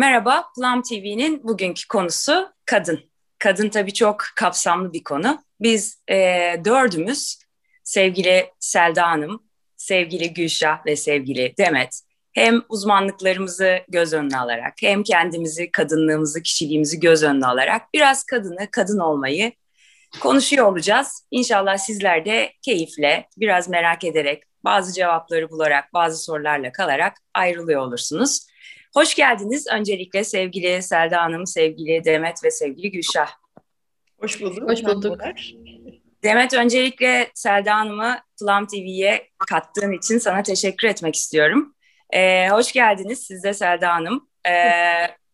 Merhaba, Plum TV'nin bugünkü konusu kadın. Kadın tabii çok kapsamlı bir konu. Biz e, dördümüz, sevgili Selda Hanım, sevgili Gülşah ve sevgili Demet, hem uzmanlıklarımızı göz önüne alarak, hem kendimizi, kadınlığımızı, kişiliğimizi göz önüne alarak biraz kadını, kadın olmayı konuşuyor olacağız. İnşallah sizler de keyifle, biraz merak ederek, bazı cevapları bularak, bazı sorularla kalarak ayrılıyor olursunuz. Hoş geldiniz öncelikle sevgili Selda Hanım, sevgili Demet ve sevgili Gülşah. Hoş bulduk. Hoş bulduk. Demet öncelikle Selda Hanım'ı Plum TV'ye kattığın için sana teşekkür etmek istiyorum. Ee, hoş geldiniz siz de Selda Hanım. Ee,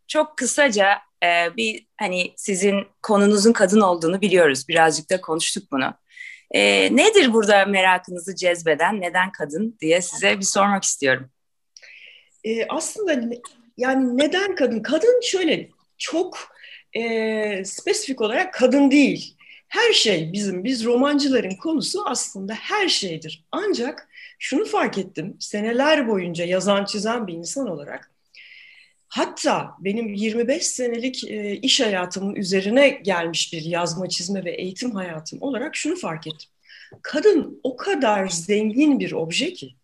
çok kısaca e, bir hani sizin konunuzun kadın olduğunu biliyoruz. Birazcık da konuştuk bunu. Ee, nedir burada merakınızı cezbeden, neden kadın diye size bir sormak istiyorum. Ee, aslında yani neden kadın? Kadın şöyle çok e, spesifik olarak kadın değil. Her şey bizim, biz romancıların konusu aslında her şeydir. Ancak şunu fark ettim, seneler boyunca yazan çizen bir insan olarak, hatta benim 25 senelik e, iş hayatımın üzerine gelmiş bir yazma, çizme ve eğitim hayatım olarak şunu fark ettim. Kadın o kadar zengin bir obje ki,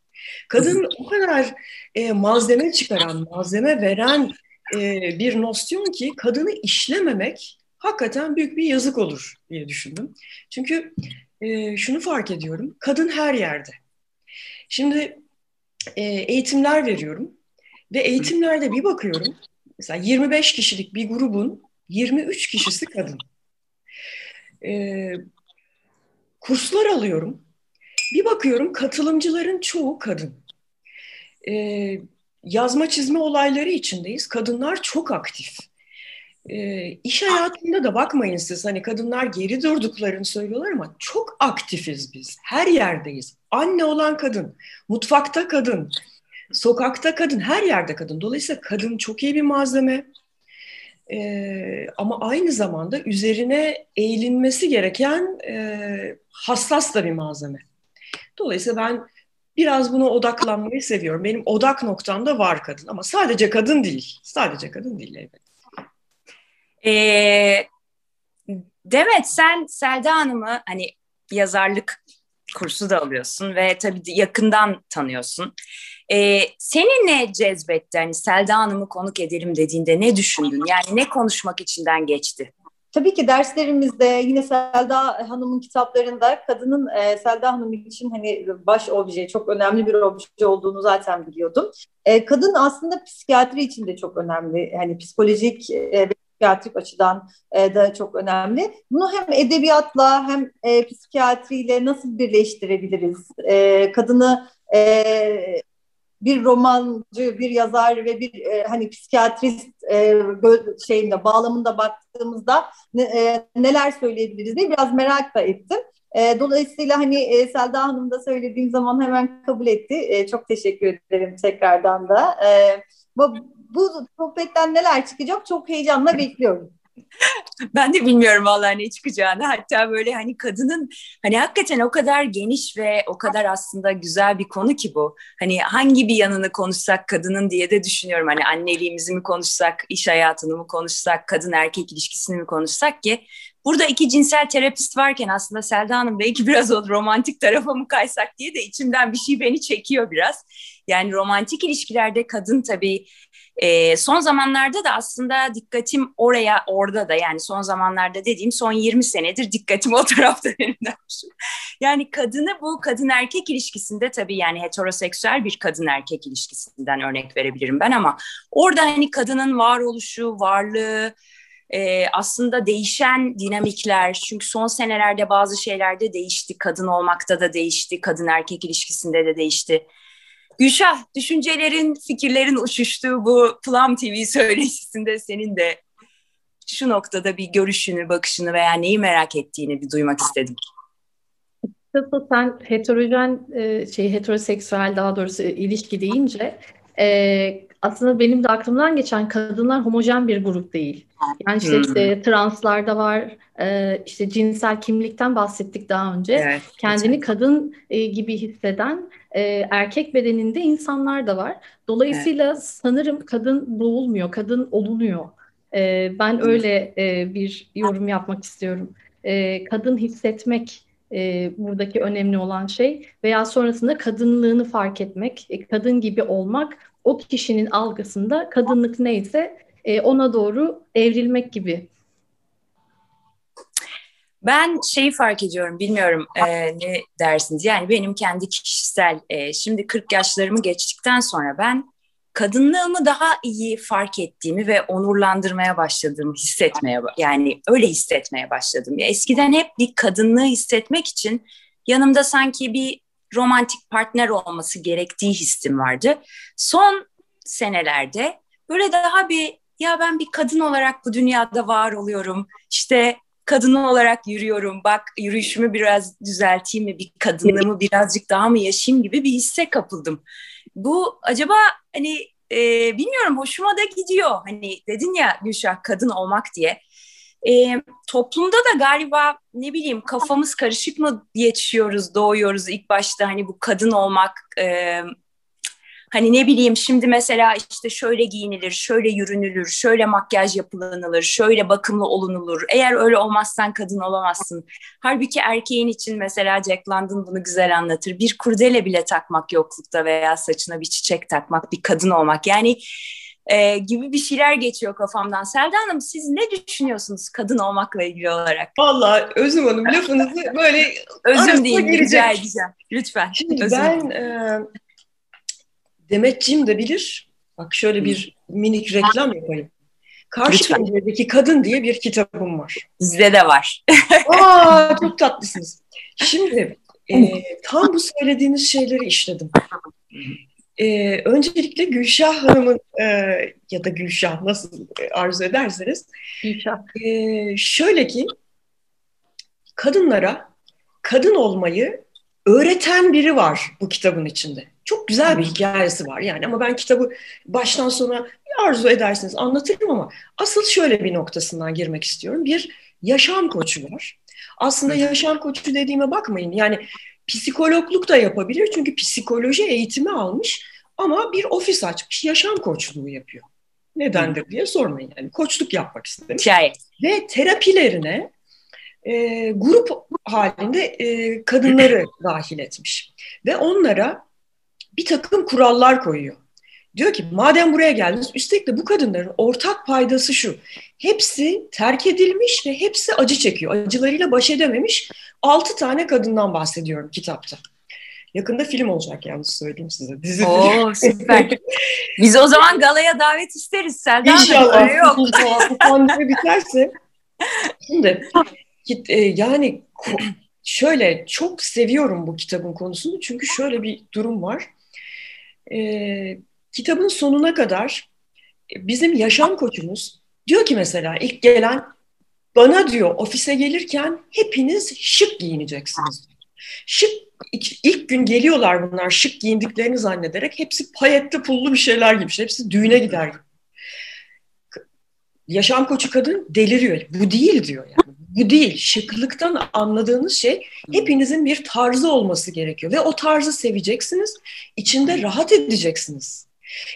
kadın o kadar e, malzeme çıkaran, malzeme veren e, bir nosyon ki kadını işlememek hakikaten büyük bir yazık olur diye düşündüm. Çünkü e, şunu fark ediyorum, kadın her yerde. Şimdi e, eğitimler veriyorum ve eğitimlerde bir bakıyorum, mesela 25 kişilik bir grubun 23 kişisi kadın. E, kurslar alıyorum, bir bakıyorum katılımcıların çoğu kadın. E, yazma çizme olayları içindeyiz, kadınlar çok aktif. E, iş hayatında da bakmayın siz hani kadınlar geri durduklarını söylüyorlar ama çok aktifiz biz. Her yerdeyiz. Anne olan kadın, mutfakta kadın, sokakta kadın, her yerde kadın. Dolayısıyla kadın çok iyi bir malzeme. Ee, ama aynı zamanda üzerine eğilinmesi gereken e, hassas da bir malzeme. Dolayısıyla ben biraz buna odaklanmayı seviyorum. Benim odak noktamda var kadın ama sadece kadın değil. Sadece kadın değil elbette. Ee, Demet sen Selda Hanım'ı hani yazarlık kursu da alıyorsun ve tabii yakından tanıyorsun. Ee, seni ne cezbetti? Hani Selda Hanım'ı konuk edelim dediğinde ne düşündün? Yani ne konuşmak içinden geçti? Tabii ki derslerimizde yine Selda Hanım'ın kitaplarında kadının e, Selda Hanım için hani baş obje, çok önemli bir obje olduğunu zaten biliyordum. E, kadın aslında psikiyatri için de çok önemli. Hani psikolojik e, ve psikiyatrik açıdan e, da çok önemli. Bunu hem edebiyatla hem e, psikiyatriyle nasıl birleştirebiliriz? E, kadını e, bir romancı, bir yazar ve bir e, hani psikiyatrist e, şeyinde bağlamında baktığımızda ne, e, neler söyleyebiliriz diye biraz merak da ettim. E, dolayısıyla hani e, Selda Hanım da söylediğim zaman hemen kabul etti. E, çok teşekkür ederim tekrardan da. E, bu, bu sohbetten neler çıkacak çok heyecanla bekliyorum. ben de bilmiyorum vallahi ne çıkacağını. Hatta böyle hani kadının hani hakikaten o kadar geniş ve o kadar aslında güzel bir konu ki bu. Hani hangi bir yanını konuşsak kadının diye de düşünüyorum. Hani anneliğimizi mi konuşsak, iş hayatını mı konuşsak, kadın erkek ilişkisini mi konuşsak ki Burada iki cinsel terapist varken aslında Selda Hanım belki biraz o romantik tarafa mı kaysak diye de içimden bir şey beni çekiyor biraz. Yani romantik ilişkilerde kadın tabii e, son zamanlarda da aslında dikkatim oraya orada da yani son zamanlarda dediğim son 20 senedir dikkatim o tarafta benim Yani kadını bu kadın erkek ilişkisinde tabii yani heteroseksüel bir kadın erkek ilişkisinden örnek verebilirim ben ama orada hani kadının varoluşu, varlığı, e, aslında değişen dinamikler çünkü son senelerde bazı şeylerde değişti. Kadın olmakta da değişti kadın erkek ilişkisinde de değişti Gülşah düşüncelerin fikirlerin uçuştuğu bu Plum TV söyleşisinde senin de şu noktada bir görüşünü bakışını veya neyi merak ettiğini bir duymak istedim. Açıkçası sen heterojen e, şey heteroseksüel daha doğrusu ilişki deyince e, aslında benim de aklımdan geçen kadınlar homojen bir grup değil. Yani işte, hmm. işte translarda var, e, işte cinsel kimlikten bahsettik daha önce. Evet, Kendini evet. kadın e, gibi hisseden e, erkek bedeninde insanlar da var. Dolayısıyla evet. sanırım kadın doğulmuyor, kadın olunuyor. E, ben öyle e, bir yorum yapmak istiyorum. E, kadın hissetmek e, buradaki önemli olan şey veya sonrasında kadınlığını fark etmek, e, kadın gibi olmak o kişinin algısında kadınlık neyse e, ona doğru evrilmek gibi. Ben şeyi fark ediyorum, bilmiyorum e, ne dersiniz. Yani benim kendi kişisel, e, şimdi 40 yaşlarımı geçtikten sonra ben kadınlığımı daha iyi fark ettiğimi ve onurlandırmaya başladığımı hissetmeye yani öyle hissetmeye başladım. Ya eskiden hep bir kadınlığı hissetmek için yanımda sanki bir romantik partner olması gerektiği hissim vardı. Son senelerde böyle daha bir ya ben bir kadın olarak bu dünyada var oluyorum. İşte kadın olarak yürüyorum. Bak yürüyüşümü biraz düzelteyim mi? Bir kadınlığımı birazcık daha mı yaşayayım gibi bir hisse kapıldım. Bu acaba hani e, bilmiyorum hoşuma da gidiyor. Hani dedin ya Gülşah kadın olmak diye. E, toplumda da galiba ne bileyim kafamız karışık mı yetişiyoruz, doğuyoruz ilk başta hani bu kadın olmak e, Hani ne bileyim şimdi mesela işte şöyle giyinilir, şöyle yürünülür, şöyle makyaj yapılanılır, şöyle bakımlı olunulur. Eğer öyle olmazsan kadın olamazsın. Halbuki erkeğin için mesela Jack London bunu güzel anlatır. Bir kurdele bile takmak yoklukta veya saçına bir çiçek takmak, bir kadın olmak. Yani e, gibi bir şeyler geçiyor kafamdan. Selda Hanım siz ne düşünüyorsunuz kadın olmakla ilgili olarak? Vallahi Özüm Hanım lafınızı böyle Özüm değil rica edeceğim. Lütfen. Şimdi Özüm. ben e, Demetciğim de bilir. Bak şöyle bir minik reklam yapayım. Karşı penceredeki kadın diye bir kitabım var. Bizde de var. Aa, çok tatlısınız. Şimdi e, tam bu söylediğiniz şeyleri işledim. E, öncelikle Gülşah Hanım'ın e, ya da Gülşah nasıl arzu ederseniz. Gülşah. E, şöyle ki kadınlara kadın olmayı öğreten biri var bu kitabın içinde. Çok güzel bir hikayesi var yani ama ben kitabı baştan sona arzu ederseniz anlatırım ama asıl şöyle bir noktasından girmek istiyorum. Bir yaşam koçu var. Aslında yaşam koçu dediğime bakmayın yani psikologluk da yapabilir çünkü psikoloji eğitimi almış ama bir ofis açmış yaşam koçluğu yapıyor. Nedendir diye sormayın yani koçluk yapmak istemiş. Hikaye. Ve terapilerine e, grup halinde e, kadınları dahil etmiş. Ve onlara bir takım kurallar koyuyor. Diyor ki madem buraya geldiniz üstelik de bu kadınların ortak paydası şu. Hepsi terk edilmiş ve hepsi acı çekiyor. Acılarıyla baş edememiş altı tane kadından bahsediyorum kitapta. Yakında film olacak yalnız söyleyeyim size. Dizi Oo süper. Biz o zaman galaya davet isteriz Selda İnşallah. Yok. Bu pandemi biterse. Şimdi e, yani şöyle çok seviyorum bu kitabın konusunu çünkü şöyle bir durum var e, kitabın sonuna kadar bizim yaşam koçumuz diyor ki mesela ilk gelen bana diyor ofise gelirken hepiniz şık giyineceksiniz. Şık ilk gün geliyorlar bunlar şık giyindiklerini zannederek hepsi payetli pullu bir şeyler gibi. Hepsi düğüne gider gibi. Yaşam koçu kadın deliriyor. Bu değil diyor yani. Bu değil. Şıklıktan anladığınız şey hepinizin bir tarzı olması gerekiyor. Ve o tarzı seveceksiniz. içinde rahat edeceksiniz.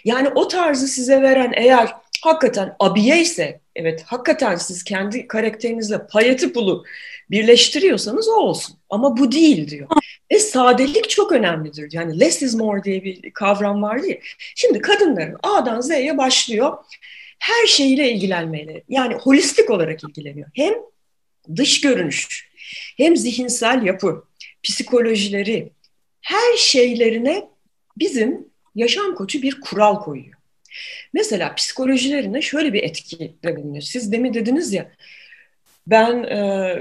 Yani o tarzı size veren eğer hakikaten abiye ise evet hakikaten siz kendi karakterinizle payeti pulu birleştiriyorsanız o olsun. Ama bu değil diyor. Ve sadelik çok önemlidir. Yani less is more diye bir kavram var diye. Şimdi kadınların A'dan Z'ye başlıyor. Her şeyiyle ilgilenmeleri. Yani holistik olarak ilgileniyor. Hem dış görünüş, hem zihinsel yapı, psikolojileri, her şeylerine bizim yaşam koçu bir kural koyuyor. Mesela psikolojilerine şöyle bir etki bulunuyor. Siz demin dediniz ya, ben e,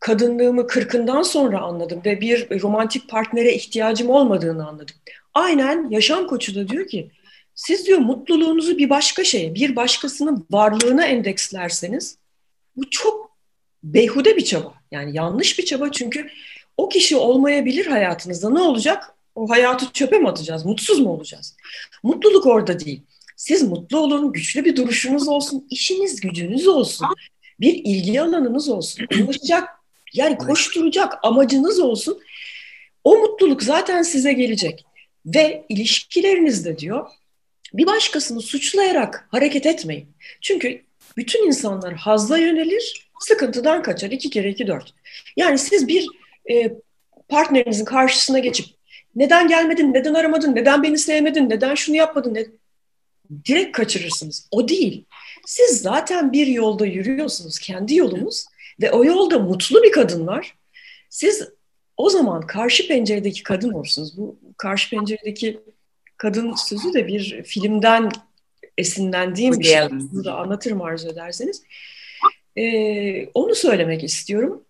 kadınlığımı kırkından sonra anladım ve bir romantik partnere ihtiyacım olmadığını anladım. Aynen yaşam koçu da diyor ki, siz diyor mutluluğunuzu bir başka şeye, bir başkasının varlığına endekslerseniz bu çok beyhude bir çaba. Yani yanlış bir çaba çünkü o kişi olmayabilir hayatınızda. Ne olacak? O hayatı çöpe mi atacağız? Mutsuz mu olacağız? Mutluluk orada değil. Siz mutlu olun, güçlü bir duruşunuz olsun, işiniz gücünüz olsun, bir ilgi alanınız olsun, ulaşacak, yani koşturacak amacınız olsun. O mutluluk zaten size gelecek. Ve ilişkilerinizde diyor, bir başkasını suçlayarak hareket etmeyin. Çünkü bütün insanlar hazla yönelir, sıkıntıdan kaçar. iki kere iki dört. Yani siz bir e, partnerinizin karşısına geçip neden gelmedin, neden aramadın, neden beni sevmedin, neden şunu yapmadın, ne... direkt kaçırırsınız. O değil. Siz zaten bir yolda yürüyorsunuz, kendi yolunuz ve o yolda mutlu bir kadın var. Siz o zaman karşı penceredeki kadın olursunuz. Bu karşı penceredeki kadın sözü de bir filmden esinlendiğim bir şey. Bunu da anlatırım arzu ederseniz. Ee, onu söylemek istiyorum.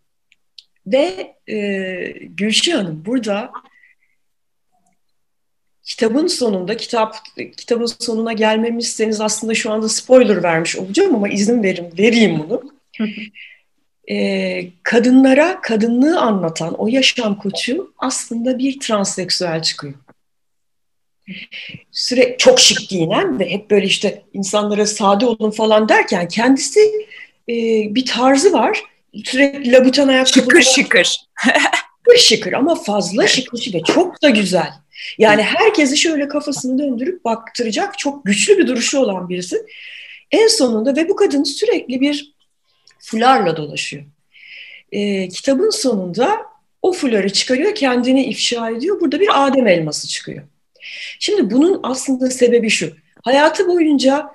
Ve e, Gülşah Hanım burada kitabın sonunda, kitap kitabın sonuna gelmemişseniz aslında şu anda spoiler vermiş olacağım ama izin verin, vereyim bunu. ee, kadınlara kadınlığı anlatan o yaşam koçu aslında bir transseksüel çıkıyor. Süre çok şık giyinen ve hep böyle işte insanlara sade olun falan derken kendisi e, bir tarzı var. Sürekli labutan ayakkabı. Şıkır şıkır. şıkır şıkır ama fazla şıkır ve çok da güzel. Yani herkesi şöyle kafasını döndürüp baktıracak çok güçlü bir duruşu olan birisi. En sonunda ve bu kadın sürekli bir fularla dolaşıyor. E, kitabın sonunda o fuları çıkarıyor, kendini ifşa ediyor. Burada bir Adem elması çıkıyor. Şimdi bunun aslında sebebi şu. Hayatı boyunca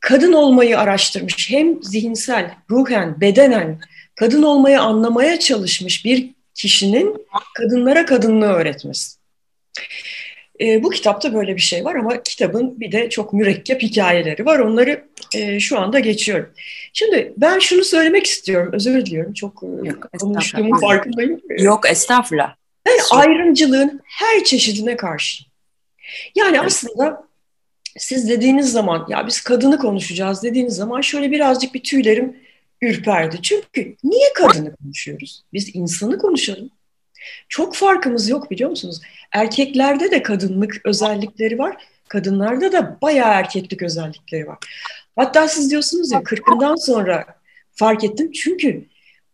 kadın olmayı araştırmış. Hem zihinsel, ruhen, bedenen kadın olmayı anlamaya çalışmış bir kişinin kadınlara kadınlığı öğretmesi. E, bu kitapta böyle bir şey var ama kitabın bir de çok mürekkep hikayeleri var. Onları e, şu anda geçiyorum. Şimdi ben şunu söylemek istiyorum. Özür diliyorum. Çok e, Yok, konuştuğumun farkındayım. Yok estağfurullah. Ben ayrımcılığın her çeşidine karşı. Yani evet. aslında siz dediğiniz zaman ya biz kadını konuşacağız dediğiniz zaman şöyle birazcık bir tüylerim ürperdi. Çünkü niye kadını konuşuyoruz? Biz insanı konuşalım. Çok farkımız yok biliyor musunuz? Erkeklerde de kadınlık özellikleri var. Kadınlarda da bayağı erkeklik özellikleri var. Hatta siz diyorsunuz ya kırkından sonra fark ettim. Çünkü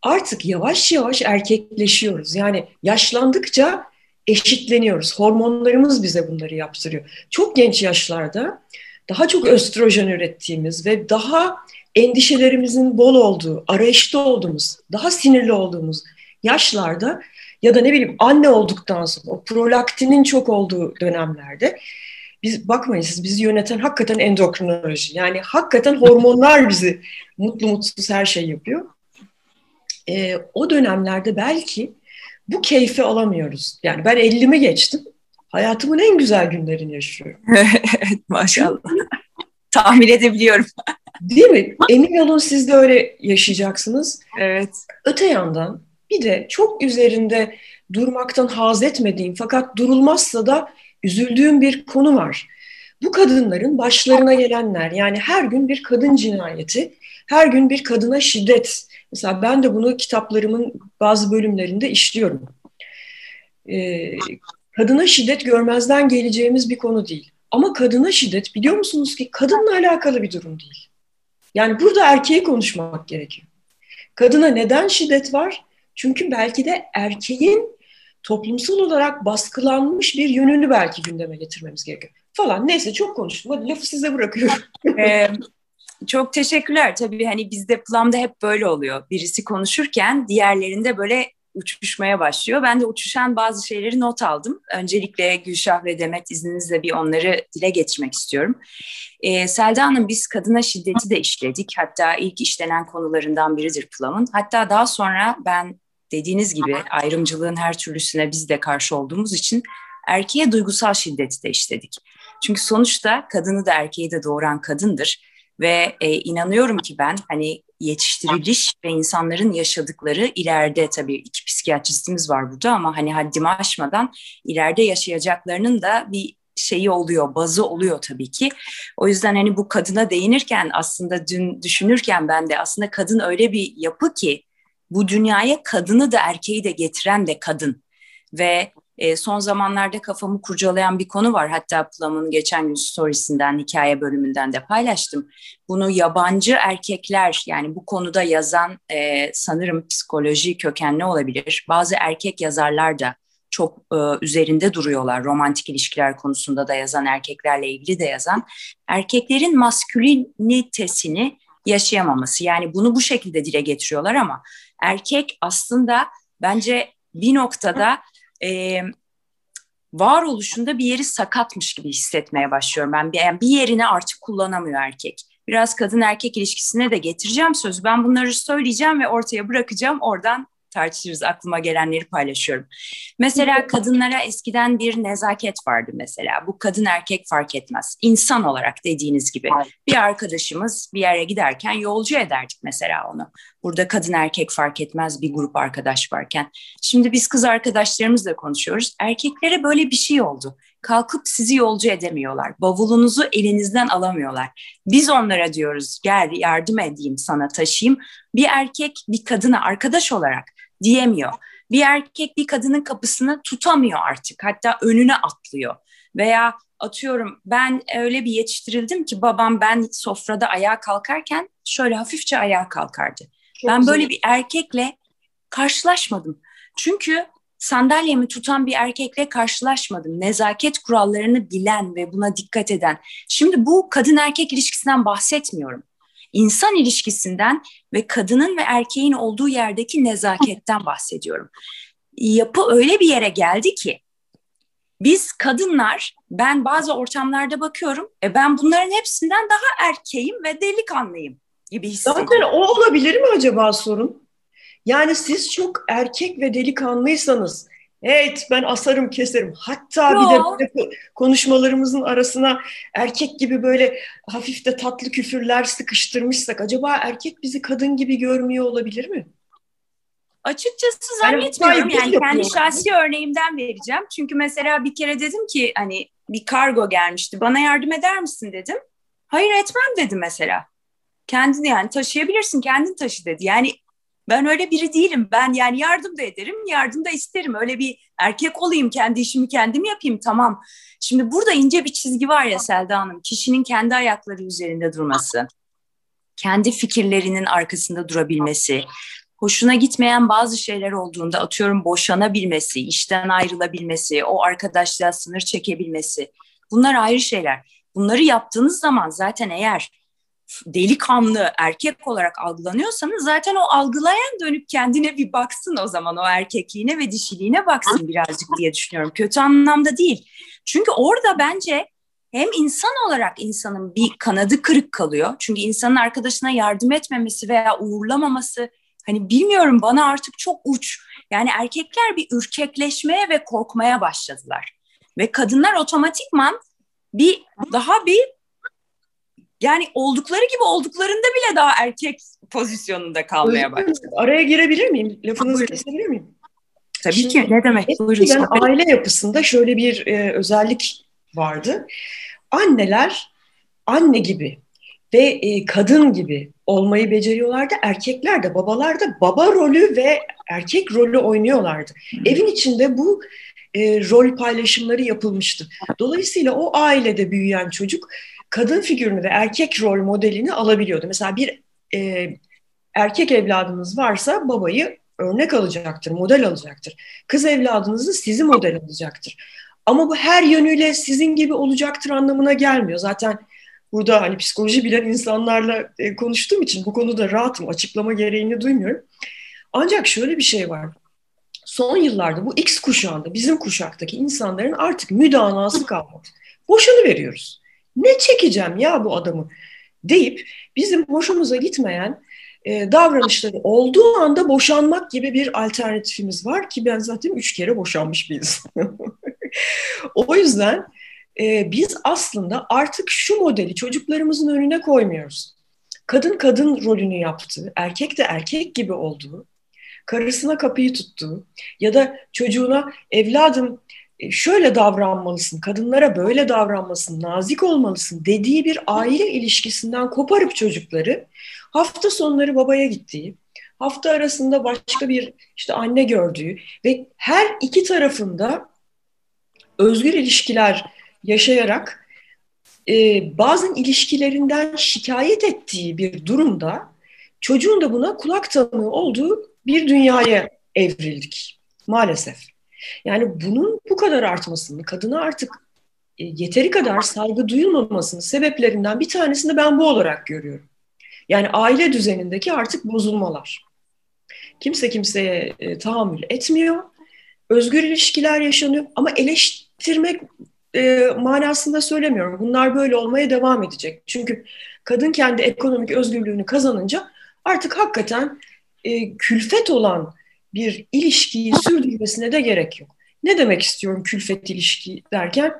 artık yavaş yavaş erkekleşiyoruz. Yani yaşlandıkça eşitleniyoruz. Hormonlarımız bize bunları yaptırıyor. Çok genç yaşlarda daha çok östrojen ürettiğimiz ve daha endişelerimizin bol olduğu, arayışta olduğumuz, daha sinirli olduğumuz yaşlarda ya da ne bileyim anne olduktan sonra o prolaktinin çok olduğu dönemlerde biz bakmayın siz bizi yöneten hakikaten endokrinoloji. Yani hakikaten hormonlar bizi mutlu mutsuz her şey yapıyor. Ee, o dönemlerde belki bu keyfi alamıyoruz. Yani ben 50'mi geçtim. Hayatımın en güzel günlerini yaşıyorum. evet maşallah. Tahmin edebiliyorum. Değil mi? Emin olun siz de öyle yaşayacaksınız. Evet. Öte yandan bir de çok üzerinde durmaktan haz etmediğim fakat durulmazsa da üzüldüğüm bir konu var. Bu kadınların başlarına gelenler yani her gün bir kadın cinayeti, her gün bir kadına şiddet. Mesela ben de bunu kitaplarımın bazı bölümlerinde işliyorum. Ee, kadına şiddet görmezden geleceğimiz bir konu değil. Ama kadına şiddet biliyor musunuz ki kadınla alakalı bir durum değil. Yani burada erkeği konuşmak gerekiyor. Kadına neden şiddet var? Çünkü belki de erkeğin toplumsal olarak baskılanmış bir yönünü belki gündeme getirmemiz gerekiyor. Falan neyse çok konuştum. Hadi lafı size bırakıyorum. çok teşekkürler. Tabii hani bizde Plum'da hep böyle oluyor. Birisi konuşurken diğerlerinde böyle uçuşmaya başlıyor. Ben de uçuşan bazı şeyleri not aldım. Öncelikle Gülşah ve Demet izninizle bir onları dile getirmek istiyorum. Ee, Selda Hanım biz kadına şiddeti de işledik. Hatta ilk işlenen konularından biridir Plum'un. Hatta daha sonra ben dediğiniz gibi ayrımcılığın her türlüsüne biz de karşı olduğumuz için erkeğe duygusal şiddeti de işledik. Çünkü sonuçta kadını da erkeği de doğuran kadındır ve e, inanıyorum ki ben hani yetiştiriliş ve insanların yaşadıkları ileride tabii iki psikiyatristimiz var burada ama hani haddimi aşmadan ileride yaşayacaklarının da bir şeyi oluyor, bazı oluyor tabii ki. O yüzden hani bu kadına değinirken aslında dün düşünürken ben de aslında kadın öyle bir yapı ki bu dünyaya kadını da erkeği de getiren de kadın. Ve e, son zamanlarda kafamı kurcalayan bir konu var. Hatta Plum'un geçen gün storiesinden, hikaye bölümünden de paylaştım. Bunu yabancı erkekler yani bu konuda yazan e, sanırım psikoloji kökenli olabilir. Bazı erkek yazarlar da çok e, üzerinde duruyorlar. Romantik ilişkiler konusunda da yazan, erkeklerle ilgili de yazan. Erkeklerin maskülinitesini yaşayamaması. Yani bunu bu şekilde dile getiriyorlar ama erkek aslında bence bir noktada e, varoluşunda bir yeri sakatmış gibi hissetmeye başlıyorum ben. Yani bir yerini artık kullanamıyor erkek. Biraz kadın erkek ilişkisine de getireceğim sözü. Ben bunları söyleyeceğim ve ortaya bırakacağım. Oradan tartışırız. Aklıma gelenleri paylaşıyorum. Mesela kadınlara eskiden bir nezaket vardı mesela. Bu kadın erkek fark etmez. İnsan olarak dediğiniz gibi. Bir arkadaşımız bir yere giderken yolcu ederdik mesela onu. Burada kadın erkek fark etmez bir grup arkadaş varken. Şimdi biz kız arkadaşlarımızla konuşuyoruz. Erkeklere böyle bir şey oldu. Kalkıp sizi yolcu edemiyorlar. Bavulunuzu elinizden alamıyorlar. Biz onlara diyoruz gel yardım edeyim sana taşıyayım. Bir erkek bir kadına arkadaş olarak diyemiyor. Bir erkek bir kadının kapısını tutamıyor artık. Hatta önüne atlıyor. Veya atıyorum ben öyle bir yetiştirildim ki babam ben sofrada ayağa kalkarken şöyle hafifçe ayağa kalkardı. Çok ben güzel. böyle bir erkekle karşılaşmadım. Çünkü sandalyemi tutan bir erkekle karşılaşmadım. Nezaket kurallarını bilen ve buna dikkat eden. Şimdi bu kadın erkek ilişkisinden bahsetmiyorum insan ilişkisinden ve kadının ve erkeğin olduğu yerdeki nezaketten bahsediyorum. Yapı öyle bir yere geldi ki biz kadınlar ben bazı ortamlarda bakıyorum e ben bunların hepsinden daha erkeğim ve delikanlıyım gibi hissediyorum. Zaten o olabilir mi acaba sorun? Yani siz çok erkek ve delikanlıysanız Evet ben asarım keserim. Hatta Yo. bir de konuşmalarımızın arasına erkek gibi böyle hafif de tatlı küfürler sıkıştırmışsak acaba erkek bizi kadın gibi görmüyor olabilir mi? Açıkçası zannetmiyorum yani, yani kendi şahsi örneğimden vereceğim. Çünkü mesela bir kere dedim ki hani bir kargo gelmişti bana yardım eder misin dedim. Hayır etmem dedi mesela. Kendini yani taşıyabilirsin kendin taşı dedi. Yani ben öyle biri değilim. Ben yani yardım da ederim, yardım da isterim. Öyle bir erkek olayım, kendi işimi kendim yapayım tamam. Şimdi burada ince bir çizgi var ya Selda Hanım. Kişinin kendi ayakları üzerinde durması, kendi fikirlerinin arkasında durabilmesi, hoşuna gitmeyen bazı şeyler olduğunda atıyorum boşanabilmesi, işten ayrılabilmesi, o arkadaşlığa sınır çekebilmesi. Bunlar ayrı şeyler. Bunları yaptığınız zaman zaten eğer delikanlı erkek olarak algılanıyorsanız zaten o algılayan dönüp kendine bir baksın o zaman o erkekliğine ve dişiliğine baksın birazcık diye düşünüyorum. Kötü anlamda değil. Çünkü orada bence hem insan olarak insanın bir kanadı kırık kalıyor. Çünkü insanın arkadaşına yardım etmemesi veya uğurlamaması hani bilmiyorum bana artık çok uç. Yani erkekler bir ürkekleşmeye ve korkmaya başladılar. Ve kadınlar otomatikman bir daha bir yani oldukları gibi olduklarında bile daha erkek pozisyonunda kalmaya başladı. Araya girebilir miyim? Lafınızı kesebilir miyim? Tabii Şimdi, ki ne demek? Buyurun. aile yapısında şöyle bir e, özellik vardı. Anneler anne gibi ve e, kadın gibi olmayı beceriyorlardı. Erkekler de babalar da baba rolü ve erkek rolü oynuyorlardı. Hmm. Evin içinde bu e, rol paylaşımları yapılmıştı. Dolayısıyla o ailede büyüyen çocuk kadın figürünü ve erkek rol modelini alabiliyordu. Mesela bir e, erkek evladınız varsa babayı örnek alacaktır, model alacaktır. Kız evladınız da sizi model alacaktır. Ama bu her yönüyle sizin gibi olacaktır anlamına gelmiyor. Zaten burada hani psikoloji bilen insanlarla e, konuştuğum için bu konuda rahatım, açıklama gereğini duymuyorum. Ancak şöyle bir şey var. Son yıllarda bu X kuşağında, bizim kuşaktaki insanların artık müdanası kalmadı. Boşanı veriyoruz ne çekeceğim ya bu adamı deyip bizim hoşumuza gitmeyen e, davranışları olduğu anda boşanmak gibi bir alternatifimiz var ki ben zaten üç kere boşanmış bir insanım. o yüzden e, biz aslında artık şu modeli çocuklarımızın önüne koymuyoruz. Kadın kadın rolünü yaptığı, erkek de erkek gibi olduğu, karısına kapıyı tuttuğu ya da çocuğuna evladım şöyle davranmalısın, kadınlara böyle davranmalısın, nazik olmalısın dediği bir aile ilişkisinden koparıp çocukları hafta sonları babaya gittiği, hafta arasında başka bir işte anne gördüğü ve her iki tarafında özgür ilişkiler yaşayarak e, bazen ilişkilerinden şikayet ettiği bir durumda çocuğun da buna kulak tanığı olduğu bir dünyaya evrildik maalesef. Yani bunun bu kadar artmasını, kadına artık e, yeteri kadar saygı duyulmamasının sebeplerinden bir tanesini ben bu olarak görüyorum. Yani aile düzenindeki artık bozulmalar. Kimse kimseye e, tahammül etmiyor. Özgür ilişkiler yaşanıyor ama eleştirmek e, manasında söylemiyorum. Bunlar böyle olmaya devam edecek. Çünkü kadın kendi ekonomik özgürlüğünü kazanınca artık hakikaten e, külfet olan bir ilişkiyi sürdürmesine de gerek yok. Ne demek istiyorum külfet ilişki derken?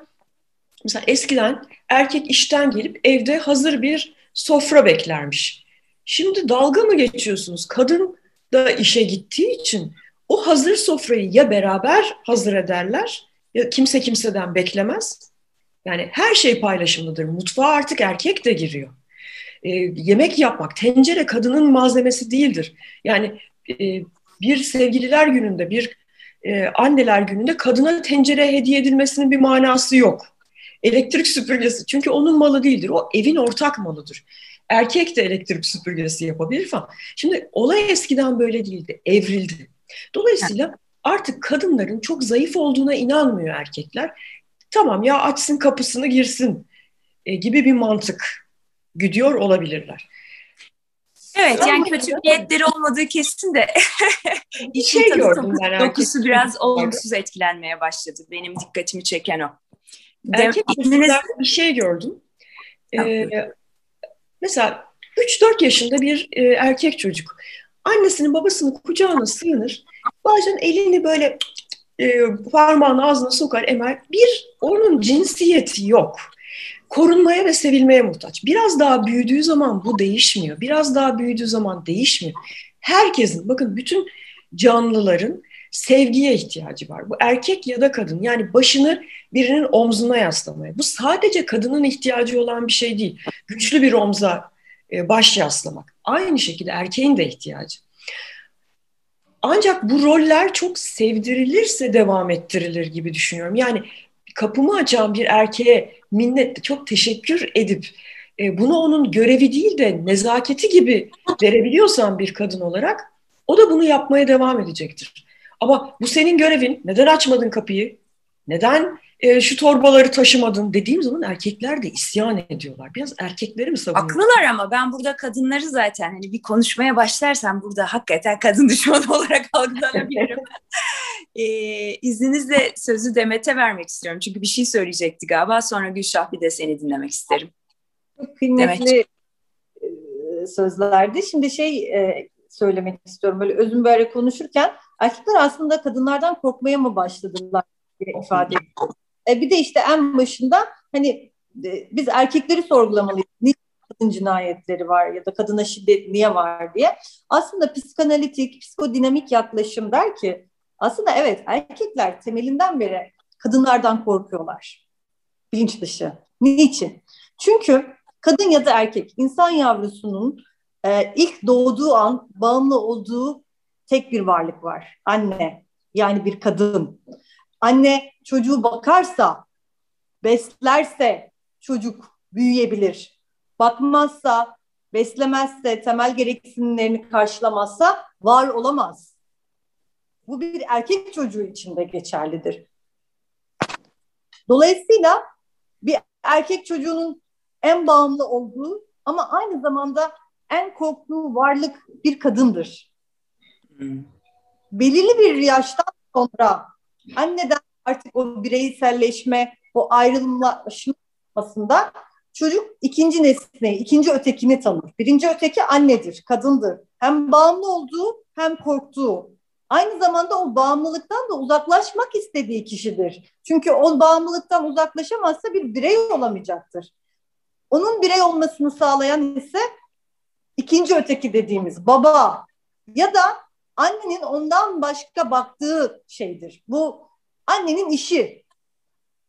Mesela eskiden erkek işten gelip evde hazır bir sofra beklermiş. Şimdi dalga mı geçiyorsunuz? Kadın da işe gittiği için o hazır sofrayı ya beraber hazır ederler ya kimse kimseden beklemez. Yani her şey paylaşımlıdır. Mutfağa artık erkek de giriyor. E, yemek yapmak, tencere kadının malzemesi değildir. Yani e, bir sevgililer gününde, bir e, anneler gününde kadına tencere hediye edilmesinin bir manası yok. Elektrik süpürgesi çünkü onun malı değildir. O evin ortak malıdır. Erkek de elektrik süpürgesi yapabilir falan. Şimdi olay eskiden böyle değildi, evrildi. Dolayısıyla artık kadınların çok zayıf olduğuna inanmıyor erkekler. Tamam ya açsın kapısını girsin e, gibi bir mantık güdüyor olabilirler. Evet Ama yani kötü niyetleri olmadığı kesin de bir şey gördüm ben dokusu biraz olumsuz etkilenmeye başladı. Benim dikkatimi çeken o. Erkek bir şey gördüm. Ee, mesela 3-4 yaşında bir e, erkek çocuk annesinin babasının kucağına sığınır. Bazen elini böyle e, parmağını ağzına sokar emer. Bir onun cinsiyeti yok. Korunmaya ve sevilmeye muhtaç. Biraz daha büyüdüğü zaman bu değişmiyor. Biraz daha büyüdüğü zaman değişmiyor. Herkesin bakın bütün canlıların sevgiye ihtiyacı var. Bu erkek ya da kadın yani başını birinin omzuna yaslamaya. Bu sadece kadının ihtiyacı olan bir şey değil. Güçlü bir omza e, baş yaslamak. Aynı şekilde erkeğin de ihtiyacı. Ancak bu roller çok sevdirilirse devam ettirilir gibi düşünüyorum. Yani kapımı açan bir erkeğe minnetle çok teşekkür edip e, bunu onun görevi değil de nezaketi gibi verebiliyorsan bir kadın olarak o da bunu yapmaya devam edecektir. Ama bu senin görevin. Neden açmadın kapıyı? Neden e, şu torbaları taşımadın dediğim zaman erkekler de isyan ediyorlar. Biraz erkekleri mi savunuyor? Haklılar ama ben burada kadınları zaten hani bir konuşmaya başlarsam burada hakikaten kadın düşmanı olarak algılanabilirim. E, izninizle sözü Demet'e vermek istiyorum. Çünkü bir şey söyleyecekti galiba. Sonra Gülşah bir de seni dinlemek isterim. Çok kıymetli Demet. Sözlerdi. Şimdi şey e, söylemek istiyorum. Böyle özüm böyle konuşurken erkekler aslında kadınlardan korkmaya mı başladılar diye ifade ediyor. E, bir de işte en başında hani e, biz erkekleri sorgulamalıyız. Niye kadın cinayetleri var ya da kadına şiddet niye var diye. Aslında psikanalitik, psikodinamik yaklaşım der ki aslında evet erkekler temelinden beri kadınlardan korkuyorlar. Bilinç dışı. Niçin? Çünkü kadın ya da erkek insan yavrusunun e, ilk doğduğu an bağımlı olduğu tek bir varlık var. Anne. Yani bir kadın. Anne çocuğu bakarsa, beslerse çocuk büyüyebilir. Bakmazsa, beslemezse, temel gereksinimlerini karşılamazsa var olamaz. Bu bir erkek çocuğu için de geçerlidir. Dolayısıyla bir erkek çocuğunun en bağımlı olduğu ama aynı zamanda en korktuğu varlık bir kadındır. Hmm. Belirli bir yaştan sonra anneden artık o bireyselleşme, o ayrılmasında çocuk ikinci nesneyi, ikinci ötekini tanır. Birinci öteki annedir, kadındır. Hem bağımlı olduğu hem korktuğu. Aynı zamanda o bağımlılıktan da uzaklaşmak istediği kişidir. Çünkü o bağımlılıktan uzaklaşamazsa bir birey olamayacaktır. Onun birey olmasını sağlayan ise ikinci öteki dediğimiz baba ya da annenin ondan başka baktığı şeydir. Bu annenin işi,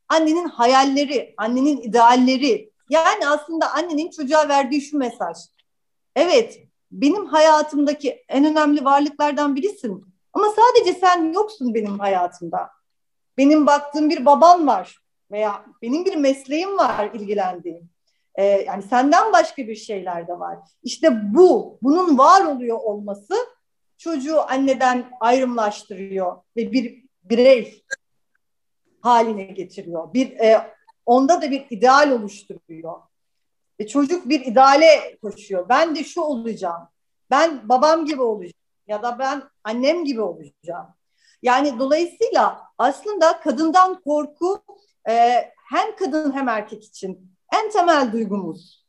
annenin hayalleri, annenin idealleri. Yani aslında annenin çocuğa verdiği şu mesaj. Evet, benim hayatımdaki en önemli varlıklardan birisin. Ama sadece sen yoksun benim hayatımda. benim baktığım bir baban var veya benim bir mesleğim var ilgilendiğim. Ee, yani senden başka bir şeyler de var. İşte bu, bunun var oluyor olması çocuğu anneden ayrımlaştırıyor ve bir birey haline getiriyor. Bir e, onda da bir ideal oluşturuyor. E, çocuk bir ideale koşuyor. Ben de şu olacağım. Ben babam gibi olacağım ya da ben annem gibi olacağım. Yani dolayısıyla aslında kadından korku e, hem kadın hem erkek için en temel duygumuz.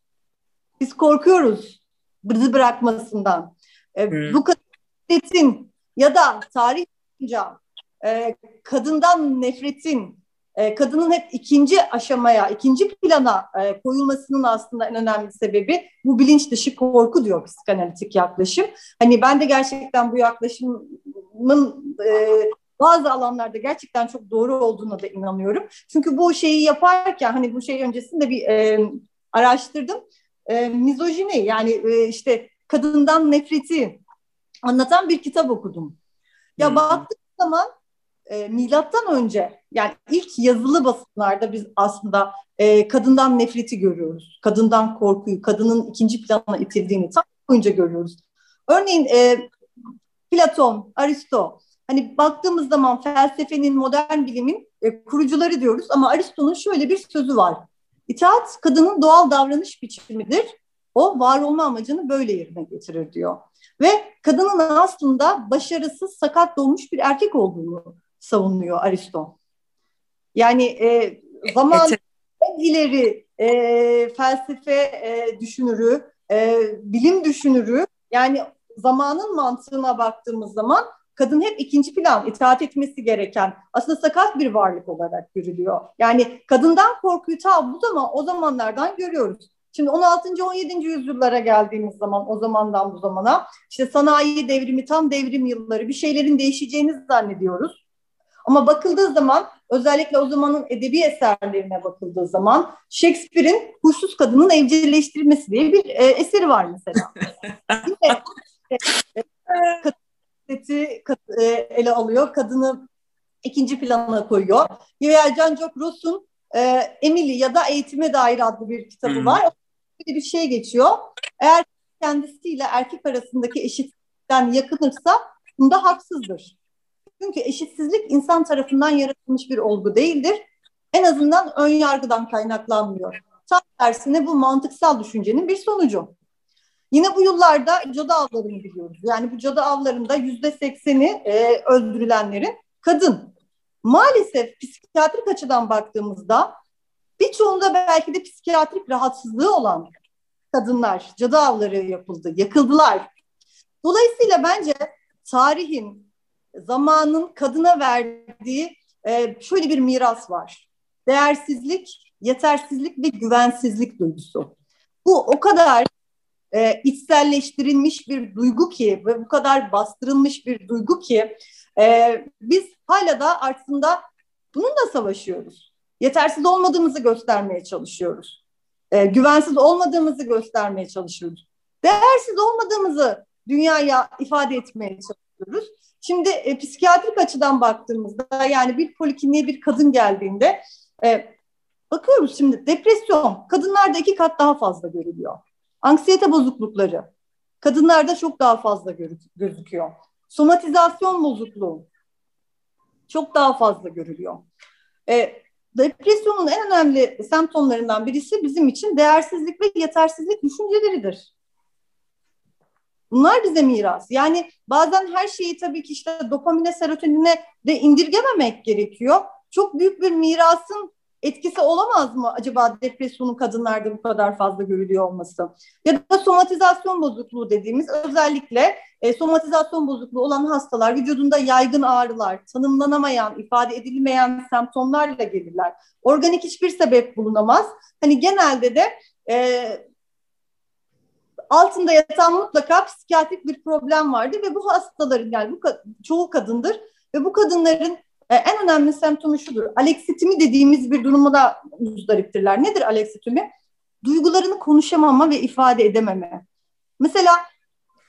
Biz korkuyoruz bizi bırakmasından. E, hmm. Bu kadın ya da tarih boyunca e, kadından nefretin e, kadının hep ikinci aşamaya, ikinci plana e, koyulmasının aslında en önemli sebebi bu bilinç dışı korku diyor psikanalitik yaklaşım. Hani ben de gerçekten bu yaklaşımın e, bazı alanlarda gerçekten çok doğru olduğuna da inanıyorum. Çünkü bu şeyi yaparken hani bu şey öncesinde bir e, araştırdım. E, mizojini yani e, işte kadından nefreti anlatan bir kitap okudum. Ya hmm. baktığım zaman e, milattan önce yani ilk yazılı basınlarda biz aslında e, kadından nefreti görüyoruz. Kadından korkuyu, kadının ikinci plana itildiğini tam boyunca görüyoruz. Örneğin e, Platon, Aristo hani baktığımız zaman felsefenin, modern bilimin e, kurucuları diyoruz ama Aristo'nun şöyle bir sözü var. İtaat kadının doğal davranış biçimidir. O var olma amacını böyle yerine getirir diyor. Ve kadının aslında başarısız, sakat doğmuş bir erkek olduğunu savunuyor Aristo. Yani e, zaman en ileri e, felsefe e, düşünürü, e, bilim düşünürü yani zamanın mantığına baktığımız zaman kadın hep ikinci plan itaat etmesi gereken aslında sakat bir varlık olarak görülüyor. Yani kadından korkuyu ta bu zaman o zamanlardan görüyoruz. Şimdi 16. 17. yüzyıllara geldiğimiz zaman o zamandan bu zamana işte sanayi devrimi tam devrim yılları bir şeylerin değişeceğini zannediyoruz. Ama bakıldığı zaman özellikle o zamanın edebi eserlerine bakıldığı zaman Shakespeare'in Huysuz Kadının Evcilleştirilmesi diye bir e, eseri var mesela. Yine, e, e, e, ele alıyor. Kadını ikinci plana koyuyor. Veya Jean-Jacques Rousseau'nun e, Emily ya da Eğitime Dair adlı bir kitabı hmm. var. Böyle bir şey geçiyor. Eğer kendisiyle erkek arasındaki eşitlikten yakınırsa bunda haksızdır. Çünkü eşitsizlik insan tarafından yaratılmış bir olgu değildir. En azından ön yargıdan kaynaklanmıyor. Tam tersine bu mantıksal düşüncenin bir sonucu. Yine bu yıllarda cadı avlarını biliyoruz. Yani bu cadı avlarında yüzde sekseni e, öldürülenlerin kadın. Maalesef psikiyatrik açıdan baktığımızda birçoğunda belki de psikiyatrik rahatsızlığı olan kadınlar cadı avları yapıldı, yakıldılar. Dolayısıyla bence tarihin zamanın kadına verdiği e, şöyle bir miras var. Değersizlik, yetersizlik ve güvensizlik duygusu. Bu o kadar e, içselleştirilmiş bir duygu ki ve bu kadar bastırılmış bir duygu ki e, biz hala da aslında bununla savaşıyoruz. Yetersiz olmadığımızı göstermeye çalışıyoruz. E, güvensiz olmadığımızı göstermeye çalışıyoruz. Değersiz olmadığımızı dünyaya ifade etmeye çalışıyoruz. Şimdi e, psikiyatrik açıdan baktığımızda yani bir polikliniğe bir kadın geldiğinde e, bakıyoruz şimdi depresyon kadınlarda iki kat daha fazla görülüyor. Anksiyete bozuklukları kadınlarda çok daha fazla gözüküyor. Somatizasyon bozukluğu çok daha fazla görülüyor. E, depresyonun en önemli semptomlarından birisi bizim için değersizlik ve yetersizlik düşünceleridir. Bunlar bize miras. Yani bazen her şeyi tabii ki işte dopamine, serotonine de indirgememek gerekiyor. Çok büyük bir mirasın etkisi olamaz mı acaba depresyonun kadınlarda bu kadar fazla görülüyor olması? Ya da somatizasyon bozukluğu dediğimiz özellikle e, somatizasyon bozukluğu olan hastalar vücudunda yaygın ağrılar, tanımlanamayan, ifade edilmeyen semptomlarla gelirler. Organik hiçbir sebep bulunamaz. Hani genelde de e, altında yatan mutlaka psikiyatrik bir problem vardır ve bu hastaların yani bu çoğu kadındır ve bu kadınların e, en önemli semptomu şudur. Aleksitimi dediğimiz bir duruma da muzdariptirler. Nedir aleksitimi? Duygularını konuşamama ve ifade edememe. Mesela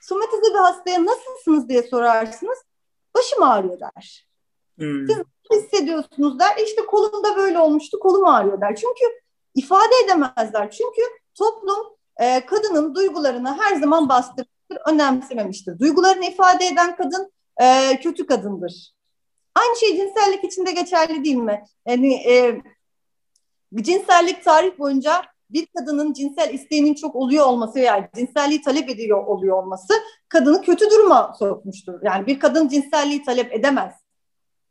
somatize bir hastaya nasılsınız diye sorarsınız. Başım ağrıyor der. Hmm. Siz hissediyorsunuz der. E işte kolumda böyle olmuştu, kolum ağrıyor der. Çünkü ifade edemezler. Çünkü toplum e, kadının duygularını her zaman bastırmıştır, önemsememiştir. Duygularını ifade eden kadın e, kötü kadındır. Aynı şey cinsellik için de geçerli değil mi? Yani e, cinsellik tarih boyunca bir kadının cinsel isteğinin çok oluyor olması veya cinselliği talep ediyor oluyor olması kadını kötü duruma sokmuştur. Yani bir kadın cinselliği talep edemez.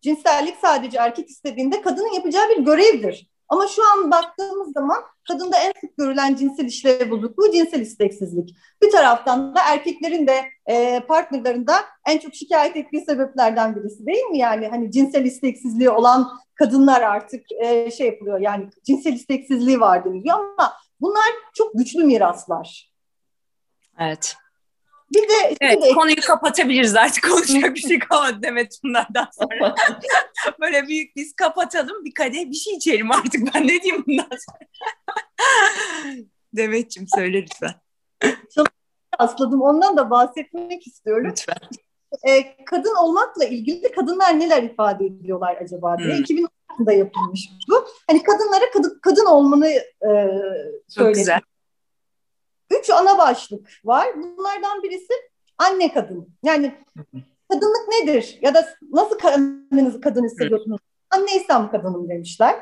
Cinsellik sadece erkek istediğinde kadının yapacağı bir görevdir. Ama şu an baktığımız zaman kadında en sık görülen cinsel işlev bozukluğu cinsel isteksizlik. Bir taraftan da erkeklerin de e, partnerlarında en çok şikayet ettiği sebeplerden birisi değil mi? Yani hani cinsel isteksizliği olan kadınlar artık e, şey yapılıyor yani cinsel isteksizliği var deniliyor ama bunlar çok güçlü miraslar. Evet. Bir de, evet, bir de konuyu kapatabiliriz artık konuşacak bir şey kalmadı Demet bunlardan sonra. Böyle büyük biz kapatalım bir kadeh bir şey içelim artık ben ne diyeyim bundan sonra. Demet'ciğim söyle lütfen. Çok asladım ondan da bahsetmek istiyorum. Lütfen. Ee, kadın olmakla ilgili kadınlar neler ifade ediyorlar acaba diye. Hmm. 2010'da yapılmış bu. Hani kadınlara kadın, kadın olmanı e, Çok güzel. Üç ana başlık var. Bunlardan birisi anne kadın. Yani kadınlık nedir? Ya da nasıl kendinizi kadın hissediyorsunuz? Anneysem kadınım demişler.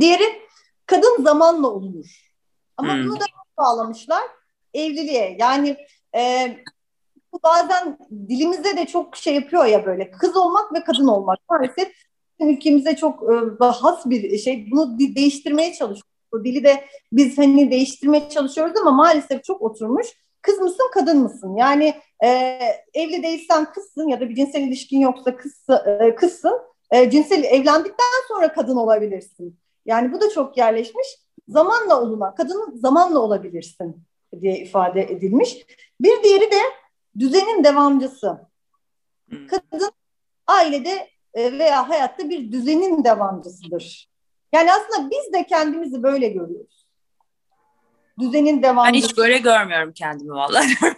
Diğeri kadın zamanla olunur. Ama hmm. bunu da bağlamışlar evliliğe. Yani e, bu bazen dilimize de çok şey yapıyor ya böyle kız olmak ve kadın olmak. Maalesef ülkemize çok e, has bir şey. Bunu değiştirmeye çalışıyoruz. Bu dili de biz hani değiştirmeye çalışıyoruz ama maalesef çok oturmuş. Kız mısın, kadın mısın? Yani e, evli değilsen kızsın ya da bir cinsel ilişkin yoksa kız, e, kızsın. E, cinsel evlendikten sonra kadın olabilirsin. Yani bu da çok yerleşmiş. Zamanla olma, kadın zamanla olabilirsin diye ifade edilmiş. Bir diğeri de düzenin devamcısı. Hmm. Kadın ailede e, veya hayatta bir düzenin devamcısıdır. Yani aslında biz de kendimizi böyle görüyoruz. Düzenin devamı. Ben hiç böyle görmüyorum kendimi vallahi.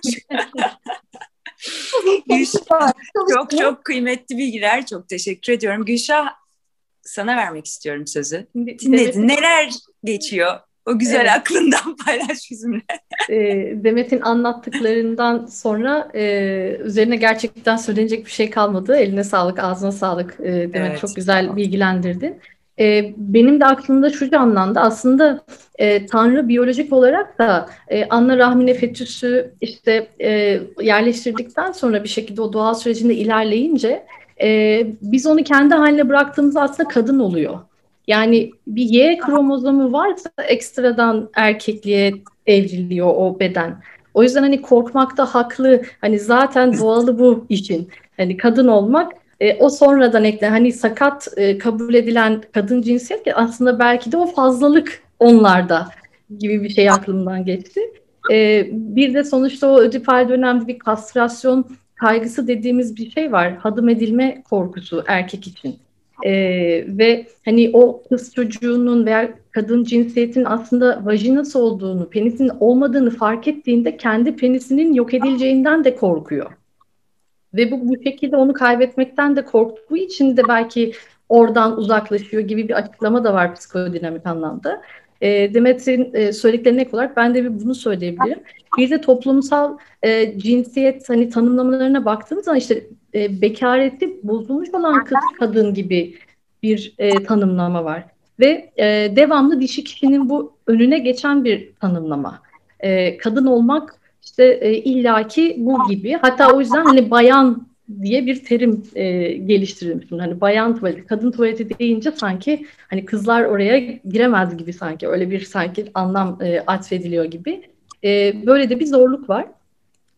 Gülşah, çok çok kıymetli bilgiler. Çok teşekkür ediyorum. Gülşah sana vermek istiyorum sözü. Dinledin. Neler geçiyor? O güzel evet. aklından paylaş bizimle. E, Demet'in anlattıklarından sonra e, üzerine gerçekten söylenecek bir şey kalmadı. Eline sağlık, ağzına sağlık e, Demet. Evet. Çok güzel bilgilendirdin. E, benim de aklımda şu canlandı. Aslında e, Tanrı biyolojik olarak da e, anne rahmine fetüsü işte e, yerleştirdikten sonra bir şekilde o doğal sürecinde ilerleyince e, biz onu kendi haline bıraktığımızda aslında kadın oluyor. Yani bir Y kromozomu varsa ekstradan erkekliğe evriliyor o beden. O yüzden hani korkmakta haklı. Hani zaten doğalı bu için. Hani kadın olmak e, o sonradan ekle hani sakat e, kabul edilen kadın cinsiyet aslında belki de o fazlalık onlarda gibi bir şey aklımdan geçti. E, bir de sonuçta o ödipal dönemde bir kastrasyon kaygısı dediğimiz bir şey var. Hadım edilme korkusu erkek için. Ee, ve hani o kız çocuğunun veya kadın cinsiyetin aslında vajinası olduğunu, penisin olmadığını fark ettiğinde kendi penisinin yok edileceğinden de korkuyor. Ve bu, bu şekilde onu kaybetmekten de korktuğu için de belki oradan uzaklaşıyor gibi bir açıklama da var psikodinamik anlamda. E, Demet'in e, söylediklerine ek olarak ben de bir bunu söyleyebilirim. Bir de toplumsal e, cinsiyet hani tanımlamalarına baktığımız zaman işte e, bekareti bozulmuş olan kız kadın gibi bir e, tanımlama var. Ve e, devamlı dişi kişinin bu önüne geçen bir tanımlama. E, kadın olmak işte e, illaki bu gibi. Hatta o yüzden hani bayan diye bir terim e, geliştirilmiş. Hani bayan tuvaleti, kadın tuvaleti deyince sanki hani kızlar oraya giremez gibi sanki öyle bir sanki anlam e, atfediliyor gibi. E, böyle de bir zorluk var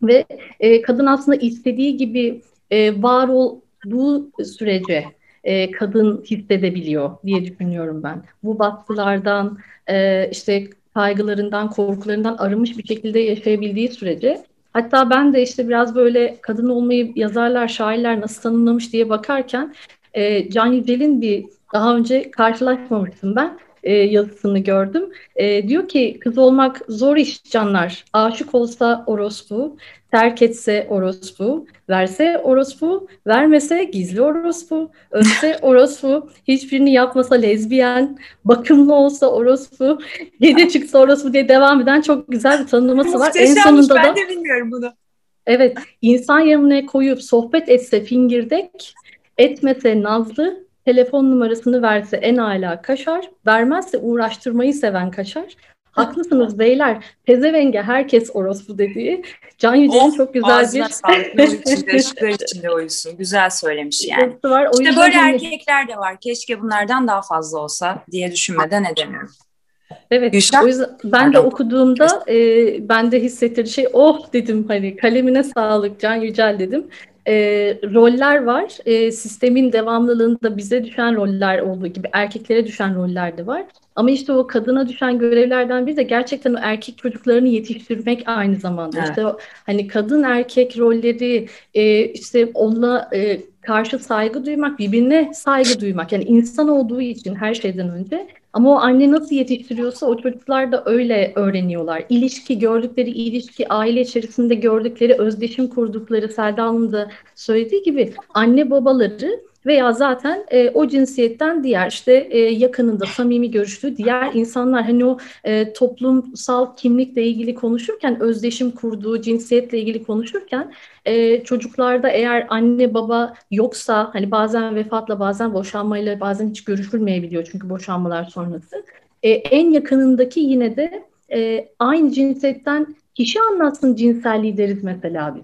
ve e, kadın aslında istediği gibi e, var olduğu sürece e, kadın hissedebiliyor diye düşünüyorum ben. Bu baskılardan e, işte kaygılarından, korkularından arınmış bir şekilde yaşayabildiği sürece hatta ben de işte biraz böyle kadın olmayı yazarlar, şairler nasıl tanımlamış diye bakarken e, Can Yücel'in bir daha önce karşılaşmamıştım ben. e, yazısını gördüm. E, diyor ki kız olmak zor iş canlar. Aşık olsa orospu, terk etse orospu, verse orospu, vermese gizli orospu, ölse orospu, hiçbirini yapmasa lezbiyen, bakımlı olsa orospu, gece çıksa orospu diye devam eden çok güzel bir tanımlaması var. En sonunda ben da... Ben de bilmiyorum bunu. Evet, insan yanına koyup sohbet etse fingirdek, etmese nazlı, telefon numarasını verse en ala kaşar, vermezse uğraştırmayı seven kaşar. Haklısınız beyler. Pezevenge herkes orospu dediği. Can Yücel'in çok güzel bir... sağlık. İçinde, uyusun. Güzel söylemiş yani. Var. O işte böyle hani... erkekler de var. Keşke bunlardan daha fazla olsa diye düşünmeden edemiyorum. Evet, Gülşen, o yüzden ben de okuduğumda e, ben de hissettirdiği şey oh dedim hani kalemine sağlık Can Yücel dedim e, roller var. E, sistemin devamlılığında bize düşen roller olduğu gibi erkeklere düşen roller de var. Ama işte o kadına düşen görevlerden biri de gerçekten o erkek çocuklarını yetiştirmek aynı zamanda. Evet. İşte o, hani kadın erkek rolleri e, işte onunla e, karşı saygı duymak, birbirine saygı duymak. Yani insan olduğu için her şeyden önce ama o anne nasıl yetiştiriyorsa o çocuklar da öyle öğreniyorlar. İlişki, gördükleri ilişki, aile içerisinde gördükleri, özdeşim kurdukları Selda Hanım da söylediği gibi anne babaları veya zaten e, o cinsiyetten diğer işte e, yakınında samimi görüştüğü diğer insanlar hani o e, toplumsal kimlikle ilgili konuşurken özdeşim kurduğu cinsiyetle ilgili konuşurken e, çocuklarda eğer anne baba yoksa hani bazen vefatla bazen boşanmayla bazen hiç görüşülmeyebiliyor çünkü boşanmalar sonrası e, en yakınındaki yine de e, aynı cinsiyetten kişi anlatsın cinselliği deriz mesela biz.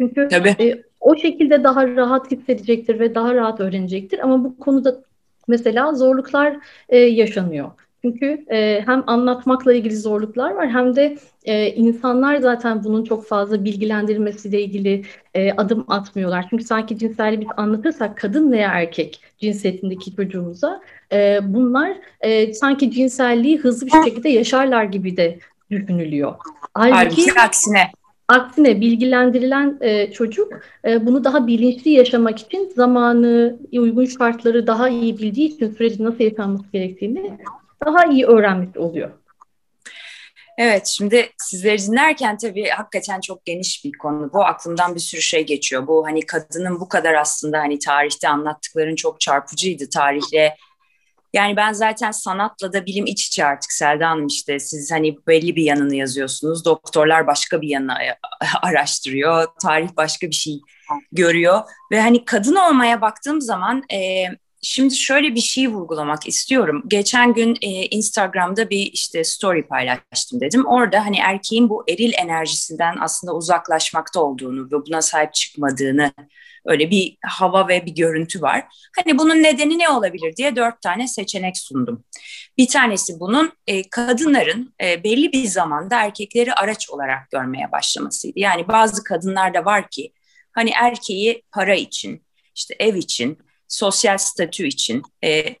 Çünkü Tabii. E, o şekilde daha rahat hissedecektir ve daha rahat öğrenecektir. Ama bu konuda mesela zorluklar e, yaşanıyor. Çünkü e, hem anlatmakla ilgili zorluklar var hem de e, insanlar zaten bunun çok fazla bilgilendirilmesiyle ilgili e, adım atmıyorlar. Çünkü sanki cinselliği biz anlatırsak kadın veya erkek cinsiyetindeki çocuğumuza e, bunlar e, sanki cinselliği hızlı bir şekilde yaşarlar gibi de düşünülüyor. Halbuki, Halbuki aksine Aksine bilgilendirilen e, çocuk e, bunu daha bilinçli yaşamak için zamanı, uygun şartları daha iyi bildiği için süreci nasıl yaşanması gerektiğini daha iyi öğrenmiş oluyor. Evet, şimdi sizleri dinlerken tabii hakikaten çok geniş bir konu. Bu aklımdan bir sürü şey geçiyor. Bu hani kadının bu kadar aslında hani tarihte anlattıkların çok çarpıcıydı. Tarihle yani ben zaten sanatla da bilim iç içe artık Selda Hanım işte siz hani belli bir yanını yazıyorsunuz. Doktorlar başka bir yanı araştırıyor. Tarih başka bir şey görüyor. Ve hani kadın olmaya baktığım zaman e, şimdi şöyle bir şey vurgulamak istiyorum. Geçen gün e, Instagram'da bir işte story paylaştım dedim. Orada hani erkeğin bu eril enerjisinden aslında uzaklaşmakta olduğunu ve buna sahip çıkmadığını Öyle bir hava ve bir görüntü var. Hani bunun nedeni ne olabilir diye dört tane seçenek sundum. Bir tanesi bunun e, kadınların e, belli bir zamanda erkekleri araç olarak görmeye başlamasıydı. Yani bazı kadınlar da var ki hani erkeği para için, işte ev için, sosyal statü için, e,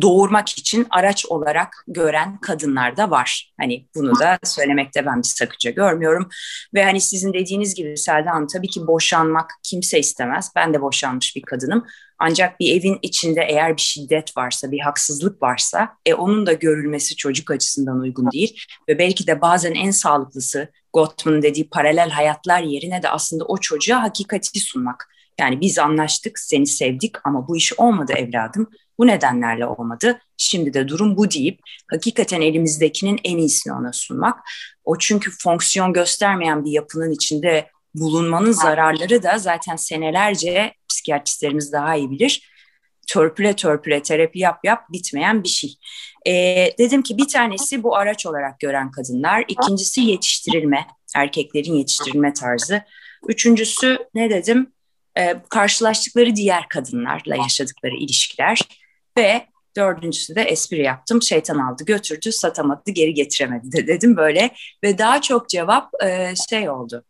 doğurmak için araç olarak gören kadınlar da var. Hani bunu da söylemekte ben bir sakınca görmüyorum. Ve hani sizin dediğiniz gibi Selda Hanım tabii ki boşanmak kimse istemez. Ben de boşanmış bir kadınım. Ancak bir evin içinde eğer bir şiddet varsa, bir haksızlık varsa e, onun da görülmesi çocuk açısından uygun değil. Ve belki de bazen en sağlıklısı Gottman'ın dediği paralel hayatlar yerine de aslında o çocuğa hakikati sunmak. Yani biz anlaştık, seni sevdik ama bu iş olmadı evladım. Bu nedenlerle olmadı. Şimdi de durum bu deyip hakikaten elimizdekinin en iyisini ona sunmak. O çünkü fonksiyon göstermeyen bir yapının içinde bulunmanın zararları da zaten senelerce psikiyatristlerimiz daha iyi bilir. Törpüle törpüle terapi yap yap bitmeyen bir şey. Ee, dedim ki bir tanesi bu araç olarak gören kadınlar. ikincisi yetiştirilme, erkeklerin yetiştirilme tarzı. Üçüncüsü ne dedim? Ee, karşılaştıkları diğer kadınlarla yaşadıkları ilişkiler. Ve dördüncüsü de espri yaptım. Şeytan aldı götürdü satamadı geri getiremedi de dedim böyle. Ve daha çok cevap e, şey oldu.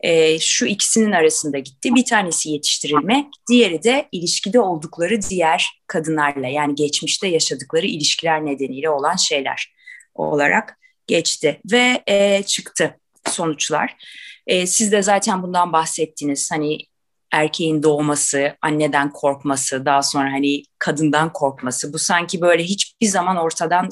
E, şu ikisinin arasında gitti. Bir tanesi yetiştirilme, diğeri de ilişkide oldukları diğer kadınlarla yani geçmişte yaşadıkları ilişkiler nedeniyle olan şeyler olarak geçti ve e, çıktı sonuçlar. E, siz de zaten bundan bahsettiniz. Hani erkeğin doğması, anneden korkması, daha sonra hani kadından korkması bu sanki böyle hiçbir zaman ortadan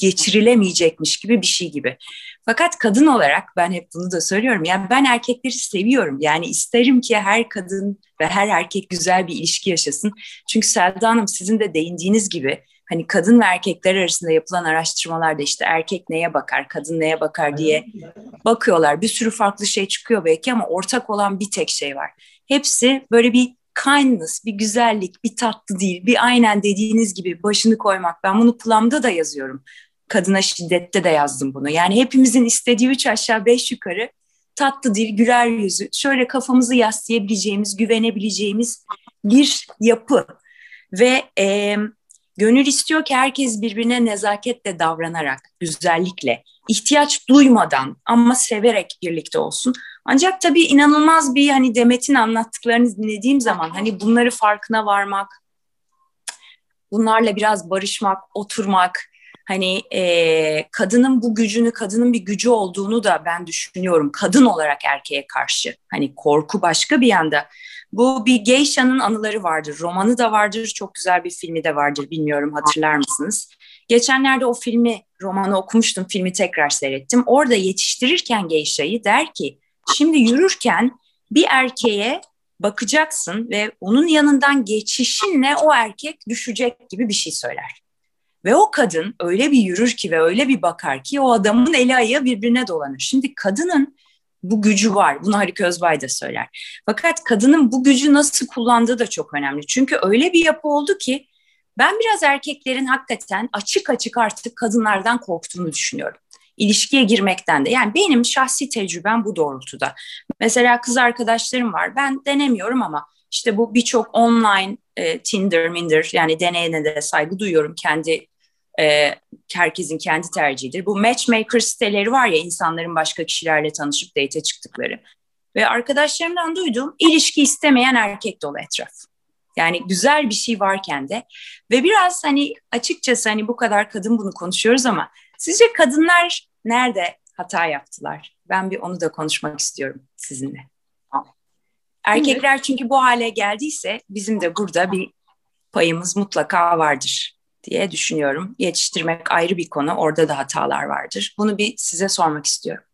geçirilemeyecekmiş gibi bir şey gibi. Fakat kadın olarak ben hep bunu da söylüyorum. Yani ben erkekleri seviyorum. Yani isterim ki her kadın ve her erkek güzel bir ilişki yaşasın. Çünkü Selda Hanım sizin de değindiğiniz gibi hani kadın ve erkekler arasında yapılan araştırmalarda işte erkek neye bakar, kadın neye bakar diye bakıyorlar. Bir sürü farklı şey çıkıyor belki ama ortak olan bir tek şey var. Hepsi böyle bir kindness, bir güzellik, bir tatlı değil, bir aynen dediğiniz gibi başını koymak. Ben bunu planda da yazıyorum. Kadına şiddette de yazdım bunu. Yani hepimizin istediği üç aşağı beş yukarı tatlı dil, güler yüzü, şöyle kafamızı yaslayabileceğimiz, güvenebileceğimiz bir yapı. Ve e, gönül istiyor ki herkes birbirine nezaketle davranarak, güzellikle, ihtiyaç duymadan ama severek birlikte olsun. Ancak tabii inanılmaz bir hani Demet'in anlattıklarını dinlediğim zaman hani bunları farkına varmak, bunlarla biraz barışmak, oturmak, hani e, kadının bu gücünü, kadının bir gücü olduğunu da ben düşünüyorum. Kadın olarak erkeğe karşı. Hani korku başka bir yanda. Bu bir geisha'nın anıları vardır. Romanı da vardır. Çok güzel bir filmi de vardır. Bilmiyorum hatırlar mısınız? Geçenlerde o filmi, romanı okumuştum. Filmi tekrar seyrettim. Orada yetiştirirken geisha'yı der ki Şimdi yürürken bir erkeğe bakacaksın ve onun yanından geçişinle o erkek düşecek gibi bir şey söyler. Ve o kadın öyle bir yürür ki ve öyle bir bakar ki o adamın eli ayağı birbirine dolanır. Şimdi kadının bu gücü var. Bunu Harika Özbay da söyler. Fakat kadının bu gücü nasıl kullandığı da çok önemli. Çünkü öyle bir yapı oldu ki ben biraz erkeklerin hakikaten açık açık artık kadınlardan korktuğunu düşünüyorum ilişkiye girmekten de. Yani benim şahsi tecrübem bu doğrultuda. Mesela kız arkadaşlarım var. Ben denemiyorum ama işte bu birçok online e, Tinder, Minder yani deneyene de saygı duyuyorum. Kendi e, herkesin kendi tercihidir. Bu matchmaker siteleri var ya insanların başka kişilerle tanışıp date çıktıkları. Ve arkadaşlarımdan duyduğum ilişki istemeyen erkek dolu etraf. Yani güzel bir şey varken de ve biraz hani açıkçası hani bu kadar kadın bunu konuşuyoruz ama Sizce kadınlar nerede hata yaptılar? Ben bir onu da konuşmak istiyorum sizinle. Erkekler çünkü bu hale geldiyse bizim de burada bir payımız mutlaka vardır diye düşünüyorum. Yetiştirmek ayrı bir konu. Orada da hatalar vardır. Bunu bir size sormak istiyorum.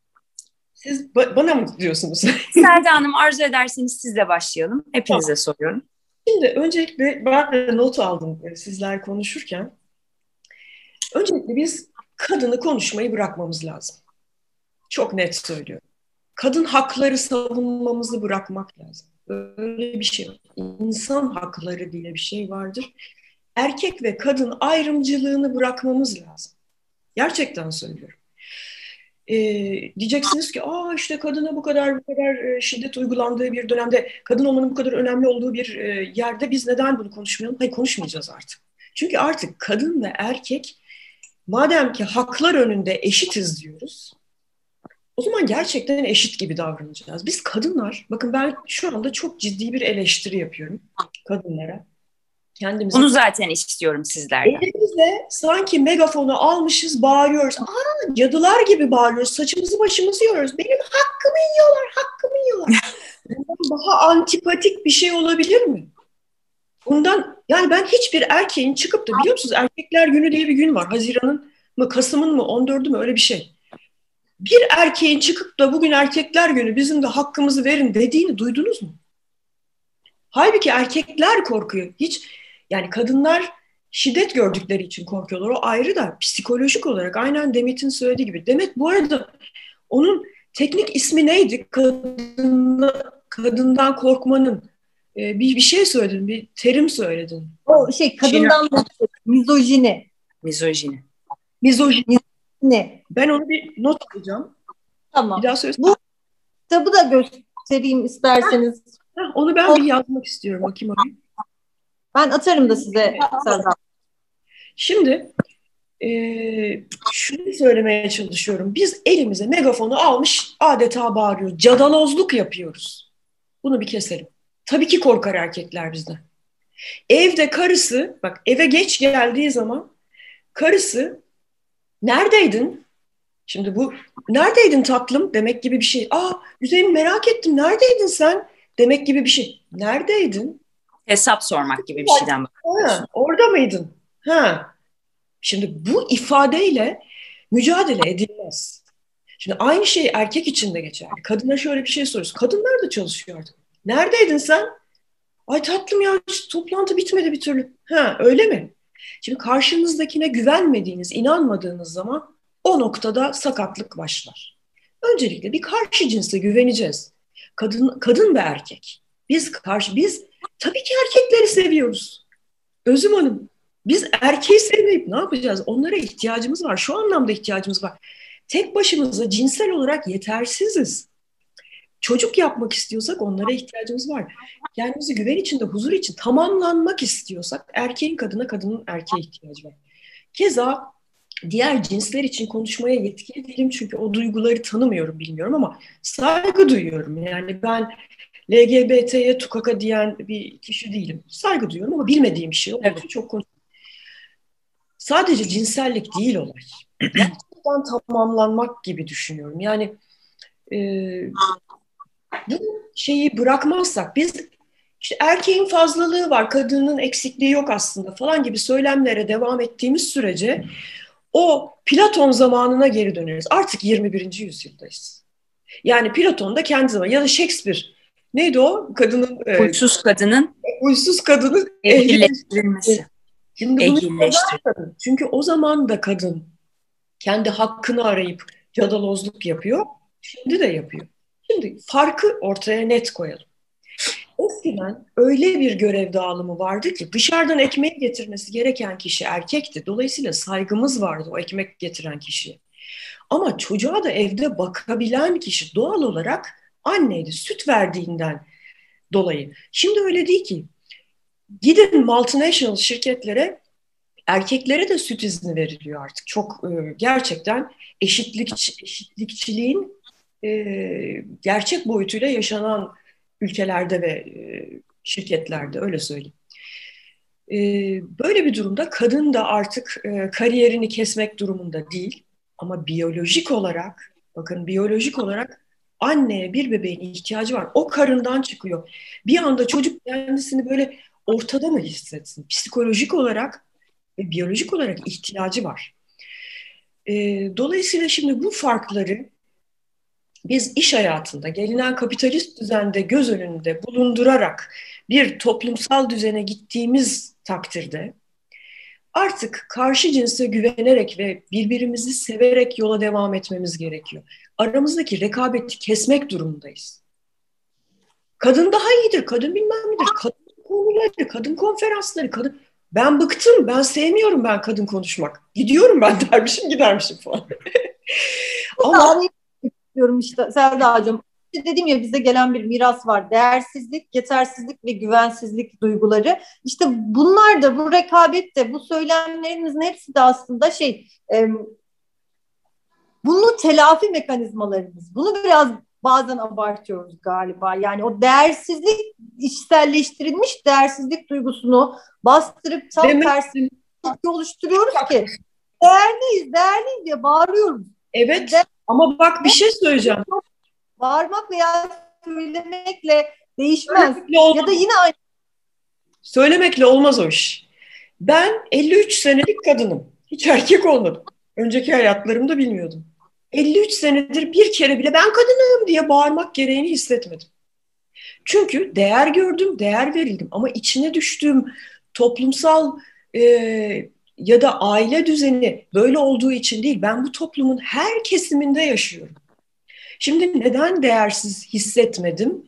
Siz ba- bana mı diyorsunuz? Selda Hanım arzu ederseniz sizle başlayalım. Hepinize tamam. soruyorum. Şimdi öncelikle ben de not aldım e, sizler konuşurken. Öncelikle biz kadını konuşmayı bırakmamız lazım. Çok net söylüyorum. Kadın hakları savunmamızı bırakmak lazım. Böyle bir şey yok. İnsan hakları diye bir şey vardır. Erkek ve kadın ayrımcılığını bırakmamız lazım. Gerçekten söylüyorum. Ee, diyeceksiniz ki aa işte kadına bu kadar bu kadar e, şiddet uygulandığı bir dönemde kadın olmanın bu kadar önemli olduğu bir e, yerde biz neden bunu konuşmayalım? Hayır konuşmayacağız artık. Çünkü artık kadın ve erkek madem ki haklar önünde eşitiz diyoruz, o zaman gerçekten eşit gibi davranacağız. Biz kadınlar, bakın ben şu anda çok ciddi bir eleştiri yapıyorum kadınlara. Kendimize. Bunu zaten istiyorum sizlerden. Elimizle sanki megafonu almışız, bağırıyoruz. Aa, cadılar gibi bağırıyoruz, saçımızı başımızı yiyoruz. Benim hakkımı yiyorlar, hakkımı yiyorlar. daha antipatik bir şey olabilir mi? Bundan yani ben hiçbir erkeğin çıkıp da biliyor musunuz erkekler günü diye bir gün var. Haziran'ın mı Kasım'ın mı 14'ü mü öyle bir şey. Bir erkeğin çıkıp da bugün erkekler günü bizim de hakkımızı verin dediğini duydunuz mu? Halbuki erkekler korkuyor. Hiç yani kadınlar şiddet gördükleri için korkuyorlar. O ayrı da psikolojik olarak aynen Demet'in söylediği gibi. Demet bu arada onun teknik ismi neydi? Kadın, kadından korkmanın e, bir, bir şey söyledin, bir terim söyledin. O şey kadından mizojini. Mizojini. Mizojini. Ne? Ben onu bir not alacağım. Tamam. Bir daha söylesene. Bu kitabı da göstereyim isterseniz. Ha, onu ben bir yazmak istiyorum. Bakayım abi. Ben atarım da size. Şimdi e, şunu söylemeye çalışıyorum. Biz elimize megafonu almış adeta bağırıyoruz. Cadalozluk yapıyoruz. Bunu bir keselim. Tabii ki korkar erkekler bizden. Evde karısı, bak eve geç geldiği zaman karısı neredeydin? Şimdi bu neredeydin tatlım demek gibi bir şey. Aa Hüseyin merak ettim neredeydin sen? demek gibi bir şey. Neredeydin? Hesap sormak gibi bir şeyden bahsediyorsun. Orada mıydın? Ha. Şimdi bu ifadeyle mücadele edilmez. Şimdi aynı şey erkek için de geçer. Kadına şöyle bir şey soruyorsun. Kadınlar da çalışıyor artık. Neredeydin sen? Ay tatlım ya toplantı bitmedi bir türlü. Ha öyle mi? Şimdi karşınızdakine güvenmediğiniz, inanmadığınız zaman o noktada sakatlık başlar. Öncelikle bir karşı cinse güveneceğiz. Kadın, kadın ve erkek. Biz karşı, biz tabii ki erkekleri seviyoruz. Özüm Hanım, biz erkeği sevmeyip ne yapacağız? Onlara ihtiyacımız var. Şu anlamda ihtiyacımız var. Tek başımıza cinsel olarak yetersiziz. Çocuk yapmak istiyorsak onlara ihtiyacımız var. Kendimizi güven içinde, huzur için tamamlanmak istiyorsak erkeğin kadına, kadının erkeğe ihtiyacı var. Keza diğer cinsler için konuşmaya yetkili değilim çünkü o duyguları tanımıyorum, bilmiyorum ama saygı duyuyorum. Yani ben LGBT'ye tukaka diyen bir kişi değilim. Saygı duyuyorum ama bilmediğim bir şey evet. çok. Sadece cinsellik değil olay. Gerçekten tamamlanmak gibi düşünüyorum. Yani e, bu şeyi bırakmazsak biz işte erkeğin fazlalığı var, kadının eksikliği yok aslında falan gibi söylemlere devam ettiğimiz sürece o Platon zamanına geri döneriz. Artık 21. yüzyıldayız. Yani Platon da kendi zaman ya da Shakespeare neydi o kadının uysuz e, kadının uysuz kadının ehlileştirilmesi. Şimdi bunu Çünkü o zaman da kadın kendi hakkını arayıp cadalozluk yapıyor. Şimdi de yapıyor. Şimdi farkı ortaya net koyalım. Eskiden öyle bir görev dağılımı vardı ki dışarıdan ekmeği getirmesi gereken kişi erkekti. Dolayısıyla saygımız vardı o ekmek getiren kişiye. Ama çocuğa da evde bakabilen kişi doğal olarak anneydi. Süt verdiğinden dolayı. Şimdi öyle değil ki. Gidin multinational şirketlere erkeklere de süt izni veriliyor artık. Çok e, gerçekten eşitlik eşitlikçiliğin e, gerçek boyutuyla yaşanan ülkelerde ve e, şirketlerde öyle söyleyeyim. Böyle bir durumda kadın da artık kariyerini kesmek durumunda değil ama biyolojik olarak bakın biyolojik olarak anneye bir bebeğin ihtiyacı var. O karından çıkıyor. Bir anda çocuk kendisini böyle ortada mı hissetsin? Psikolojik olarak ve biyolojik olarak ihtiyacı var. E, dolayısıyla şimdi bu farkları biz iş hayatında gelinen kapitalist düzende göz önünde bulundurarak bir toplumsal düzene gittiğimiz takdirde artık karşı cinse güvenerek ve birbirimizi severek yola devam etmemiz gerekiyor. Aramızdaki rekabeti kesmek durumundayız. Kadın daha iyidir, kadın bilmem nedir, kadın konuları, kadın konferansları, kadın... Ben bıktım, ben sevmiyorum ben kadın konuşmak. Gidiyorum ben dermişim gidermişim falan. Ama diyorum işte Selda'cığım. Dediğim ya bize gelen bir miras var. Değersizlik, yetersizlik ve güvensizlik duyguları. İşte bunlar da bu rekabet de bu söylemlerimizin hepsi de aslında şey e, bunu telafi mekanizmalarımız. Bunu biraz bazen abartıyoruz galiba. Yani o değersizlik içselleştirilmiş değersizlik duygusunu bastırıp tam Demek... tersi oluşturuyoruz ki değerliyiz, değerliyiz diye bağırıyoruz. Evet. De ama bak bir şey söyleyeceğim. Bağırmak veya söylemekle değişmez. Ya da yine aynı. Söylemekle olmaz o iş. Ben 53 senelik kadınım. Hiç erkek olmadım. Önceki hayatlarımda bilmiyordum. 53 senedir bir kere bile ben kadınım diye bağırmak gereğini hissetmedim. Çünkü değer gördüm, değer verildim. Ama içine düştüğüm toplumsal e, ya da aile düzeni böyle olduğu için değil. Ben bu toplumun her kesiminde yaşıyorum. Şimdi neden değersiz hissetmedim?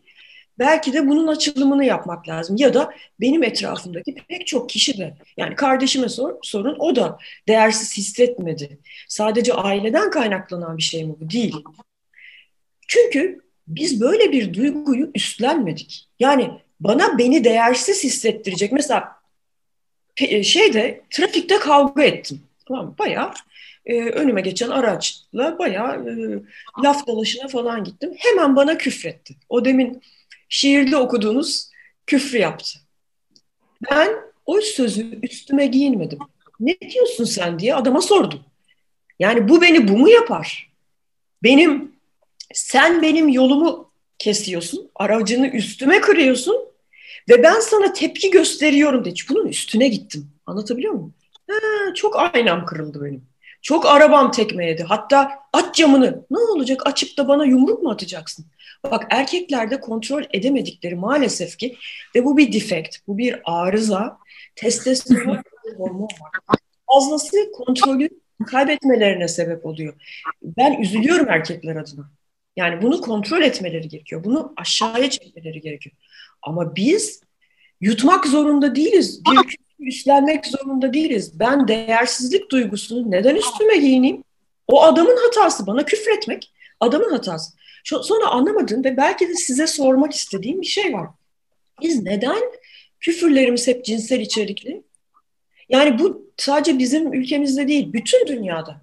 Belki de bunun açılımını yapmak lazım. Ya da benim etrafımdaki pek çok kişi de yani kardeşime sor, sorun o da değersiz hissetmedi. Sadece aileden kaynaklanan bir şey mi bu? Değil. Çünkü biz böyle bir duyguyu üstlenmedik. Yani bana beni değersiz hissettirecek. Mesela şeyde trafikte kavga ettim. Tamam bayağı e, önüme geçen araçla bayağı e, laf dalaşına falan gittim. Hemen bana küfretti. O demin şiirde okuduğunuz küfrü yaptı. Ben o sözü üstüme giyinmedim. Ne diyorsun sen diye adama sordum. Yani bu beni bu mu yapar? Benim sen benim yolumu kesiyorsun. Aracını üstüme kırıyorsun. Ve ben sana tepki gösteriyorum de. Bunun üstüne gittim. Anlatabiliyor muyum? Ha, çok aynam kırıldı benim. Çok arabam tekme yedi. Hatta aç camını. Ne olacak açıp da bana yumruk mu atacaksın? Bak erkeklerde kontrol edemedikleri maalesef ki ve bu bir defekt, bu bir arıza. Testosteron hormon var. Fazlası kontrolü kaybetmelerine sebep oluyor. Ben üzülüyorum erkekler adına. Yani bunu kontrol etmeleri gerekiyor. Bunu aşağıya çekmeleri gerekiyor. Ama biz yutmak zorunda değiliz. Bir üstlenmek zorunda değiliz. Ben değersizlik duygusunu neden üstüme giyineyim? O adamın hatası. Bana küfretmek adamın hatası. Sonra anlamadığım ve belki de size sormak istediğim bir şey var. Biz neden küfürlerimiz hep cinsel içerikli? Yani bu sadece bizim ülkemizde değil, bütün dünyada.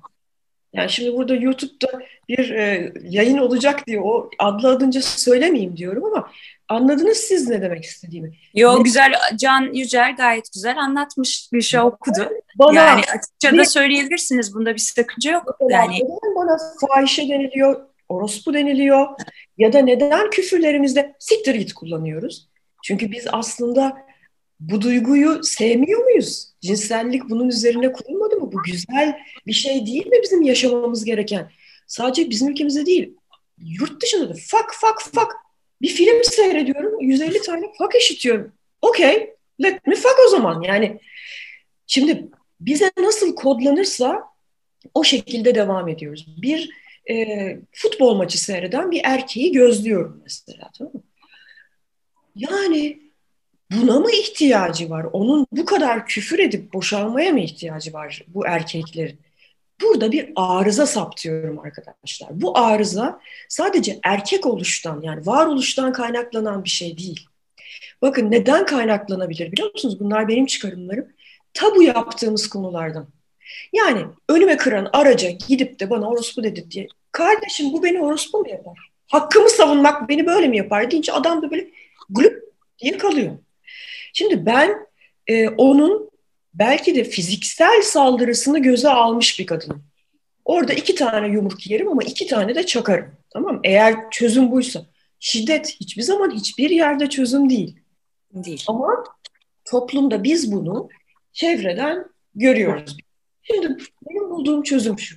Yani şimdi burada YouTube'da bir e, yayın olacak diye o adlı adınca söylemeyeyim diyorum ama anladınız siz ne demek istediğimi. Yo ne? güzel Can Yücel gayet güzel anlatmış bir şey okudu. Bana, yani açıkça da söyleyebilirsiniz bunda bir sakınca yok. Yani neden bana fahişe deniliyor, orospu deniliyor ya da neden küfürlerimizde siktir git kullanıyoruz? Çünkü biz aslında bu duyguyu sevmiyor muyuz? Cinsellik bunun üzerine kurulmadı mı? Bu güzel bir şey değil mi bizim yaşamamız gereken? Sadece bizim ülkemizde değil, yurt dışında da fak fak fak bir film seyrediyorum, 150 tane fak işitiyorum. Okey, let me fuck o zaman. Yani şimdi bize nasıl kodlanırsa o şekilde devam ediyoruz. Bir e, futbol maçı seyreden bir erkeği gözlüyorum mesela. Tamam mı? Yani buna mı ihtiyacı var? Onun bu kadar küfür edip boşalmaya mı ihtiyacı var bu erkeklerin? Burada bir arıza saptıyorum arkadaşlar. Bu arıza sadece erkek oluştan yani varoluştan kaynaklanan bir şey değil. Bakın neden kaynaklanabilir biliyor musunuz? Bunlar benim çıkarımlarım. Tabu yaptığımız konulardan. Yani önüme kıran araca gidip de bana orospu dedi diye. Kardeşim bu beni orospu mu yapar? Hakkımı savunmak beni böyle mi yapar deyince adam da böyle glup diye kalıyor. Şimdi ben e, onun belki de fiziksel saldırısını göze almış bir kadın. Orada iki tane yumruk yerim ama iki tane de çakarım. Tamam Eğer çözüm buysa. Şiddet hiçbir zaman hiçbir yerde çözüm değil. Değil. Ama toplumda biz bunu çevreden görüyoruz. Şimdi benim bulduğum çözüm şu.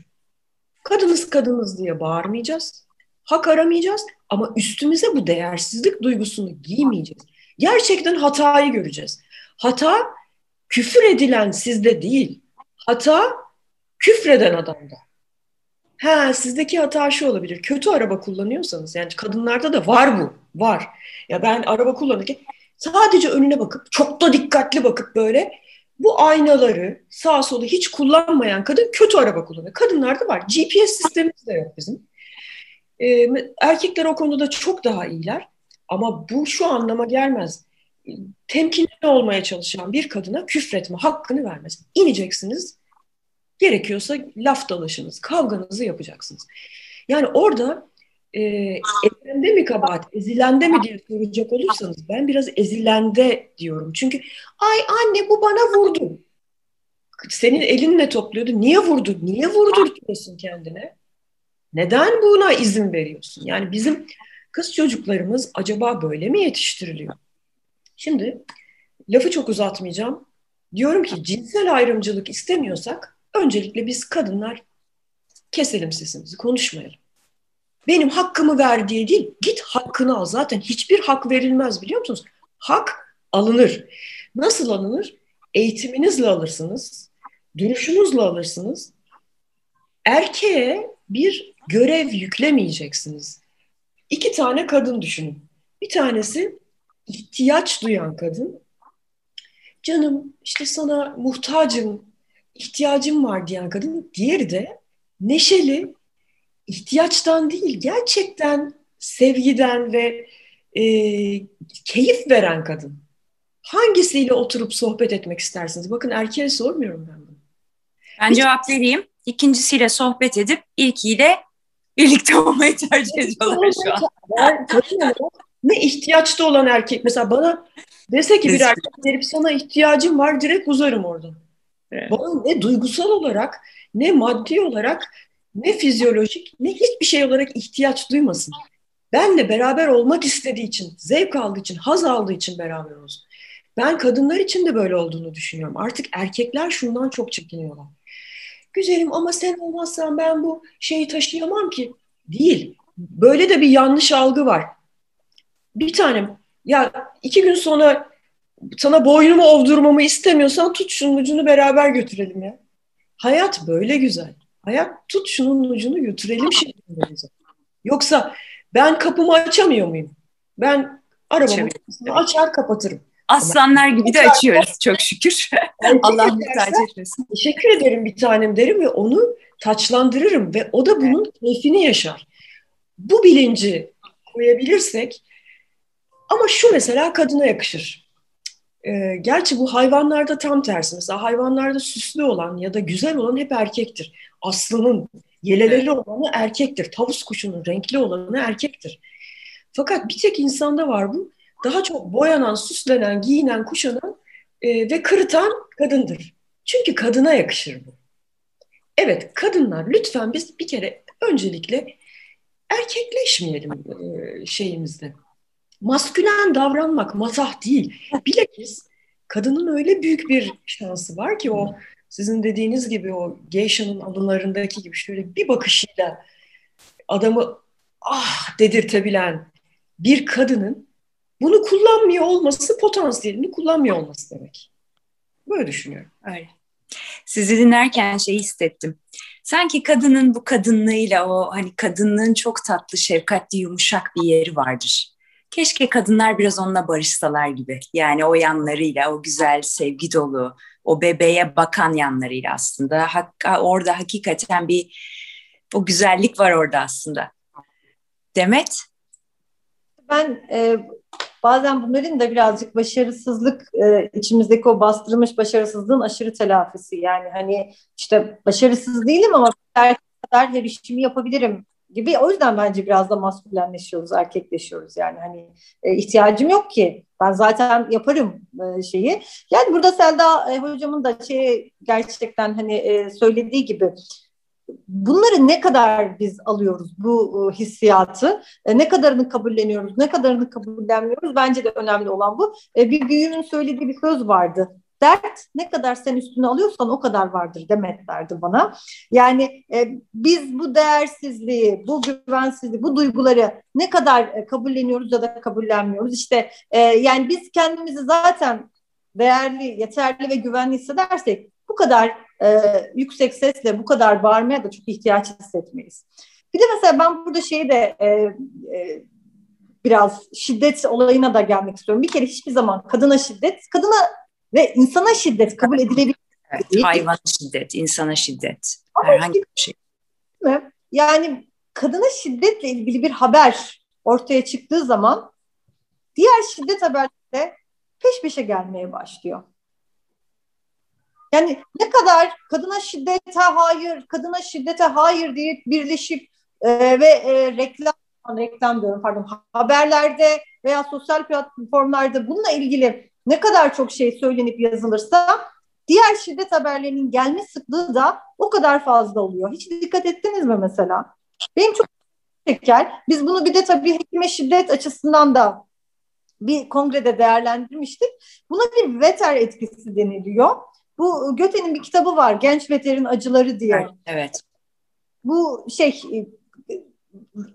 Kadınız kadınız diye bağırmayacağız. Hak aramayacağız ama üstümüze bu değersizlik duygusunu giymeyeceğiz. Gerçekten hatayı göreceğiz. Hata küfür edilen sizde değil. Hata küfreden adamda. Ha sizdeki hata şu olabilir. Kötü araba kullanıyorsanız yani kadınlarda da var bu. Var. Ya ben araba kullanırken sadece önüne bakıp çok da dikkatli bakıp böyle bu aynaları sağ solu hiç kullanmayan kadın kötü araba kullanıyor. Kadınlarda var. GPS sistemimiz de yok bizim. Ee, erkekler o konuda çok daha iyiler. Ama bu şu anlama gelmez temkinli olmaya çalışan bir kadına küfretme hakkını vermez. İneceksiniz, gerekiyorsa laf dalaşınız, kavganızı yapacaksınız. Yani orada e, ezilende mi kabahat, ezilende mi diye soracak olursanız ben biraz ezilende diyorum. Çünkü ay anne bu bana vurdu. Senin elinle topluyordu. Niye vurdu? Niye vurdurtuyorsun kendine? Neden buna izin veriyorsun? Yani bizim kız çocuklarımız acaba böyle mi yetiştiriliyor? Şimdi lafı çok uzatmayacağım. Diyorum ki cinsel ayrımcılık istemiyorsak öncelikle biz kadınlar keselim sesimizi, konuşmayalım. Benim hakkımı ver diye değil, git hakkını al. Zaten hiçbir hak verilmez biliyor musunuz? Hak alınır. Nasıl alınır? Eğitiminizle alırsınız, duruşunuzla alırsınız. Erkeğe bir görev yüklemeyeceksiniz. İki tane kadın düşünün. Bir tanesi ihtiyaç duyan kadın canım işte sana muhtacım, ihtiyacım var diyen kadın. Diğeri de neşeli, ihtiyaçtan değil gerçekten sevgiden ve e, keyif veren kadın. Hangisiyle oturup sohbet etmek istersiniz? Bakın erkeğe sormuyorum ben bunu. Ben Hiç... cevap vereyim. İkincisiyle sohbet edip ilkiyle birlikte olmayı tercih ediyorlar şu an. Ben, ne ihtiyaçta olan erkek mesela bana dese ki bir erkek gelip sana ihtiyacım var direkt uzarım oradan. Evet. Bana ne duygusal olarak ne maddi olarak ne fizyolojik ne hiçbir şey olarak ihtiyaç duymasın. benle beraber olmak istediği için, zevk aldığı için, haz aldığı için beraber olsun. Ben kadınlar için de böyle olduğunu düşünüyorum. Artık erkekler şundan çok çekiniyorlar. Güzelim ama sen olmazsan ben bu şeyi taşıyamam ki. Değil. Böyle de bir yanlış algı var. Bir tanem ya iki gün sonra sana boynumu ovdurmamı istemiyorsan tut şunun ucunu beraber götürelim ya. Hayat böyle güzel. Hayat tut şunun ucunu götürelim şeklinde güzel. Yoksa ben kapımı açamıyor muyum? Ben arabamı açar kapatırım. Aslanlar gibi de açıyoruz çok şükür. Allah muhtaç etmesin. Teşekkür ederim bir tanem derim ve onu taçlandırırım ve o da bunun evet. keyfini yaşar. Bu bilinci koyabilirsek ama şu mesela kadına yakışır. Ee, gerçi bu hayvanlarda tam tersi. Mesela hayvanlarda süslü olan ya da güzel olan hep erkektir. Aslının yeleleri olanı erkektir. Tavus kuşunun renkli olanı erkektir. Fakat bir tek insanda var bu. Daha çok boyanan, süslenen, giyinen, kuşanan e, ve kırıtan kadındır. Çünkü kadına yakışır bu. Evet kadınlar lütfen biz bir kere öncelikle erkekleşmeyelim e, şeyimizde. Maskülen davranmak matah değil. Bilakis kadının öyle büyük bir şansı var ki o sizin dediğiniz gibi o Geisha'nın anılarındaki gibi şöyle bir bakışıyla adamı ah dedirtebilen bir kadının bunu kullanmıyor olması potansiyelini kullanmıyor olması demek. Böyle düşünüyorum. Öyle. Sizi dinlerken şey hissettim. Sanki kadının bu kadınlığıyla o hani kadınlığın çok tatlı, şefkatli, yumuşak bir yeri vardır. Keşke kadınlar biraz onunla barışsalar gibi. Yani o yanlarıyla, o güzel, sevgi dolu, o bebeğe bakan yanlarıyla aslında. Hakka, orada hakikaten bir o güzellik var orada aslında. Demet? Ben e, bazen bunların da birazcık başarısızlık e, içimizdeki o bastırılmış başarısızlığın aşırı telafisi. Yani hani işte başarısız değilim ama her kadar her işimi yapabilirim gibi. O yüzden bence biraz da maskülenleşiyoruz, erkekleşiyoruz. Yani hani e, ihtiyacım yok ki. Ben zaten yaparım e, şeyi. Yani burada Selda e, hocamın da şey gerçekten hani e, söylediği gibi bunları ne kadar biz alıyoruz bu e, hissiyatı, e, ne kadarını kabulleniyoruz, ne kadarını kabullenmiyoruz bence de önemli olan bu. E, bir büyüğün söylediği bir söz vardı. Dert ne kadar sen üstüne alıyorsan o kadar vardır Demet derdi bana. Yani e, biz bu değersizliği, bu güvensizliği, bu duyguları ne kadar e, kabulleniyoruz ya da kabullenmiyoruz. İşte e, yani biz kendimizi zaten değerli, yeterli ve güvenli hissedersek bu kadar e, yüksek sesle bu kadar bağırmaya da çok ihtiyaç hissetmeyiz. Bir de mesela ben burada şeyi de e, e, biraz şiddet olayına da gelmek istiyorum. Bir kere hiçbir zaman kadına şiddet, kadına ve insana şiddet kabul edilebilir. Evet, hayvan şiddet, insana şiddet, Ama herhangi bir şey. Yani kadına şiddetle ilgili bir haber ortaya çıktığı zaman diğer şiddet haberleri peş peşe gelmeye başlıyor. Yani ne kadar kadına şiddete hayır, kadına şiddete hayır diye birleşip e, ve e, reklam reklam diyorum pardon haberlerde veya sosyal platformlarda bununla ilgili ne kadar çok şey söylenip yazılırsa diğer şiddet haberlerinin gelme sıklığı da o kadar fazla oluyor. Hiç dikkat ettiniz mi mesela? Benim çok şeker. Biz bunu bir de tabii hekime şiddet açısından da bir kongrede değerlendirmiştik. Buna bir veter etkisi deniliyor. Bu Göte'nin bir kitabı var. Genç Veter'in Acıları diye. Evet. Bu şey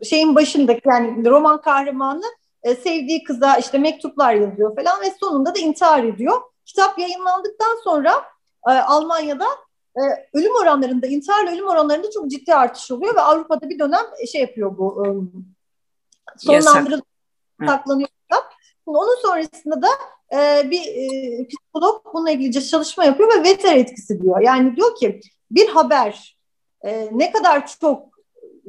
şeyin başındaki yani roman kahramanı e, sevdiği kıza işte mektuplar yazıyor falan ve sonunda da intihar ediyor. Kitap yayınlandıktan sonra e, Almanya'da e, ölüm oranlarında, intiharla ölüm oranlarında çok ciddi artış oluyor ve Avrupa'da bir dönem şey yapıyor bu e, sonlandırılıp saklanıyor kitap. Onun sonrasında da e, bir e, psikolog bununla ilgili çalışma yapıyor ve veter etkisi diyor. Yani diyor ki bir haber e, ne kadar çok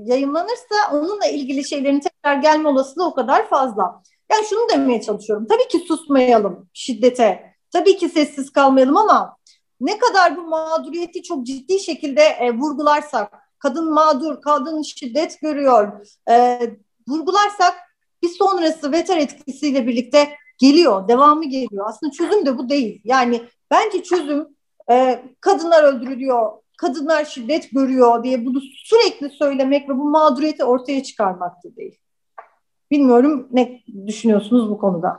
yayınlanırsa onunla ilgili şeylerin tekrar gelme olasılığı o kadar fazla. Yani şunu demeye çalışıyorum. Tabii ki susmayalım şiddete. Tabii ki sessiz kalmayalım ama ne kadar bu mağduriyeti çok ciddi şekilde e, vurgularsak, kadın mağdur, kadın şiddet görüyor, e, vurgularsak bir sonrası veter etkisiyle birlikte geliyor, devamı geliyor. Aslında çözüm de bu değil. Yani bence çözüm e, kadınlar öldürülüyor, kadınlar şiddet görüyor diye bunu sürekli söylemek ve bu mağduriyeti ortaya çıkarmak da değil. Bilmiyorum ne düşünüyorsunuz bu konuda?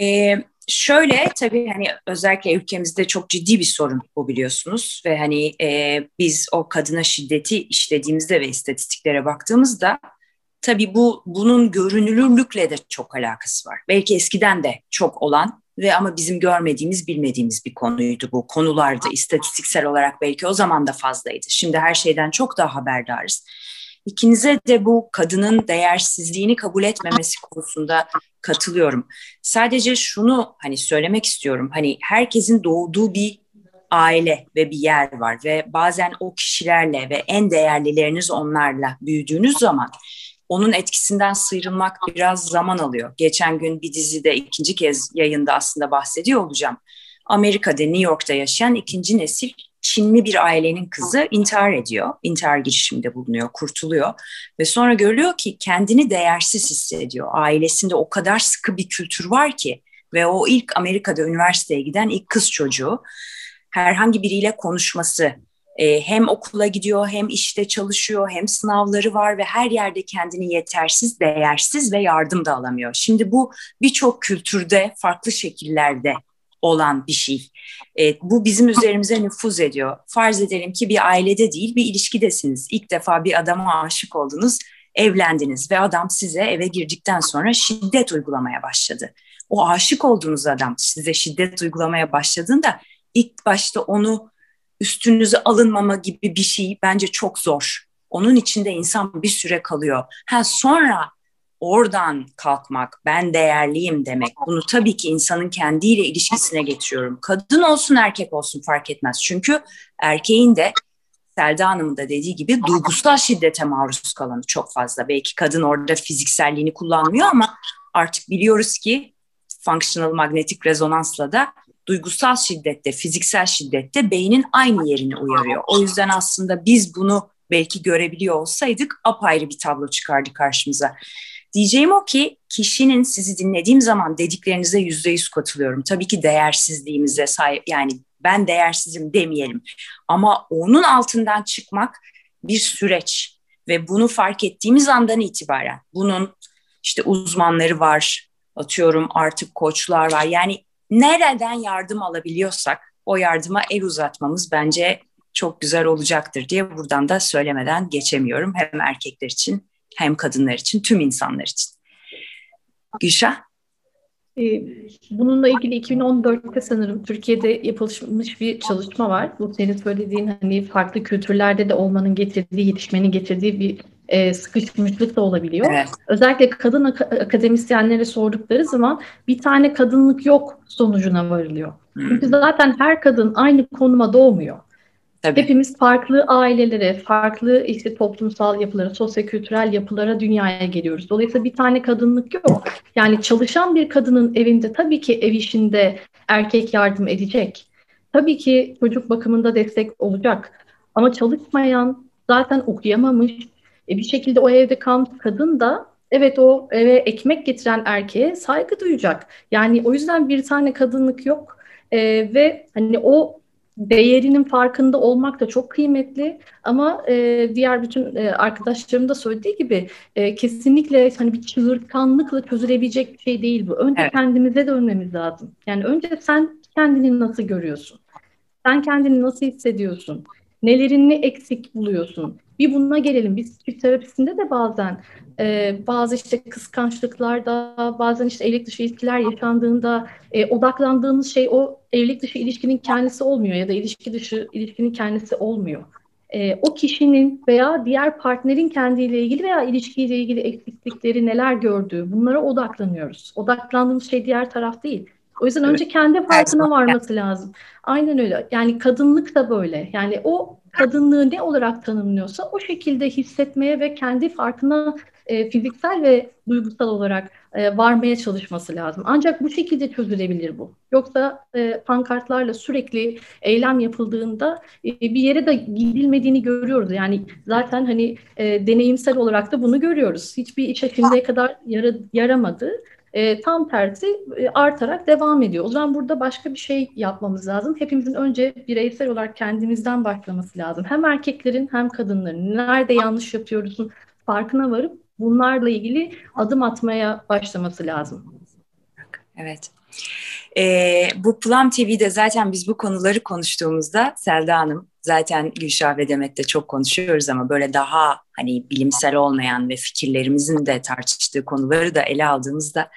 Ee, şöyle tabii hani özellikle ülkemizde çok ciddi bir sorun bu biliyorsunuz ve hani e, biz o kadına şiddeti işlediğimizde ve istatistiklere baktığımızda tabii bu bunun görünürlükle de çok alakası var. Belki eskiden de çok olan ve ama bizim görmediğimiz, bilmediğimiz bir konuydu bu. Konularda istatistiksel olarak belki o zaman da fazlaydı. Şimdi her şeyden çok daha haberdarız. İkinize de bu kadının değersizliğini kabul etmemesi konusunda katılıyorum. Sadece şunu hani söylemek istiyorum. Hani herkesin doğduğu bir aile ve bir yer var ve bazen o kişilerle ve en değerlileriniz onlarla büyüdüğünüz zaman onun etkisinden sıyrılmak biraz zaman alıyor. Geçen gün bir dizide ikinci kez yayında aslında bahsediyor olacağım. Amerika'da, New York'ta yaşayan ikinci nesil Çinli bir ailenin kızı intihar ediyor. İntihar girişiminde bulunuyor, kurtuluyor. Ve sonra görüyor ki kendini değersiz hissediyor. Ailesinde o kadar sıkı bir kültür var ki ve o ilk Amerika'da üniversiteye giden ilk kız çocuğu herhangi biriyle konuşması, e, hem okula gidiyor hem işte çalışıyor hem sınavları var ve her yerde kendini yetersiz, değersiz ve yardım da alamıyor. Şimdi bu birçok kültürde farklı şekillerde olan bir şey. E, bu bizim üzerimize nüfuz ediyor. Farz edelim ki bir ailede değil bir ilişkidesiniz. İlk defa bir adama aşık oldunuz, evlendiniz ve adam size eve girdikten sonra şiddet uygulamaya başladı. O aşık olduğunuz adam size şiddet uygulamaya başladığında ilk başta onu üstünüze alınmama gibi bir şey bence çok zor. Onun içinde insan bir süre kalıyor. Ha sonra oradan kalkmak, ben değerliyim demek. Bunu tabii ki insanın kendiyle ilişkisine getiriyorum. Kadın olsun erkek olsun fark etmez. Çünkü erkeğin de Selda Hanım'ın da dediği gibi duygusal şiddete maruz kalanı çok fazla. Belki kadın orada fizikselliğini kullanmıyor ama artık biliyoruz ki functional magnetik rezonansla da duygusal şiddette, fiziksel şiddette beynin aynı yerini uyarıyor. O yüzden aslında biz bunu belki görebiliyor olsaydık apayrı bir tablo çıkardı karşımıza. Diyeceğim o ki kişinin sizi dinlediğim zaman dediklerinize yüzde yüz katılıyorum. Tabii ki değersizliğimize sahip yani ben değersizim demeyelim. Ama onun altından çıkmak bir süreç ve bunu fark ettiğimiz andan itibaren bunun işte uzmanları var, atıyorum artık koçlar var. Yani nereden yardım alabiliyorsak o yardıma el uzatmamız bence çok güzel olacaktır diye buradan da söylemeden geçemiyorum. Hem erkekler için hem kadınlar için, tüm insanlar için. Gülşah? Ee, bununla ilgili 2014'te sanırım Türkiye'de yapılmış bir çalışma var. Bu senin söylediğin hani farklı kültürlerde de olmanın getirdiği, yetişmenin getirdiği bir e, sıkışmışlık da olabiliyor. Evet. Özellikle kadın ak- akademisyenlere sordukları zaman bir tane kadınlık yok sonucuna varılıyor. Hmm. Çünkü zaten her kadın aynı konuma doğmuyor. Tabii. Hepimiz farklı ailelere, farklı işte toplumsal yapılara, sosyokültürel yapılara dünyaya geliyoruz. Dolayısıyla bir tane kadınlık yok. Yani çalışan bir kadının evinde tabii ki ev işinde erkek yardım edecek. Tabii ki çocuk bakımında destek olacak. Ama çalışmayan, zaten okuyamamış, e bir şekilde o evde kalmış kadın da evet o eve ekmek getiren erkeğe saygı duyacak. Yani o yüzden bir tane kadınlık yok. E, ve hani o değerinin farkında olmak da çok kıymetli ama e, diğer bütün e, arkadaşlarım da söylediği gibi e, kesinlikle hani bir çığırtkanlıkla çözülebilecek bir şey değil bu. Önce evet. kendimize dönmemiz lazım. Yani önce sen kendini nasıl görüyorsun? Sen kendini nasıl hissediyorsun? Nelerini eksik buluyorsun? Bir bununla gelelim. Biz çift terapisinde de bazen e, bazı işte kıskançlıklarda, bazen işte evlilik dışı ilişkiler yaşandığında e, odaklandığınız şey o evlilik dışı ilişkinin kendisi olmuyor ya da ilişki dışı ilişkinin kendisi olmuyor. E, o kişinin veya diğer partnerin kendiyle ilgili veya ilişkiyle ilgili eksiklikleri neler gördüğü bunlara odaklanıyoruz. Odaklandığımız şey diğer taraf değil. O yüzden önce kendi farkına varması lazım. Aynen öyle. Yani kadınlık da böyle. Yani o kadınlığı ne olarak tanımlıyorsa o şekilde hissetmeye ve kendi farkına e, fiziksel ve duygusal olarak e, varmaya çalışması lazım. Ancak bu şekilde çözülebilir bu. Yoksa e, pankartlarla sürekli eylem yapıldığında e, bir yere de gidilmediğini görüyoruz. Yani zaten hani e, deneyimsel olarak da bunu görüyoruz. Hiçbir işe şimdiye kadar yara, yaramadı e, tam tersi e, artarak devam ediyor. O zaman burada başka bir şey yapmamız lazım. Hepimizin önce bireysel olarak kendimizden başlaması lazım. Hem erkeklerin hem kadınların nerede yanlış yapıyoruzun farkına varıp bunlarla ilgili adım atmaya başlaması lazım. Evet. Ee, bu Plum TV'de zaten biz bu konuları konuştuğumuzda Selda Hanım zaten Gülşah ve Demet'te çok konuşuyoruz ama böyle daha hani bilimsel olmayan ve fikirlerimizin de tartıştığı konuları da ele aldığımızda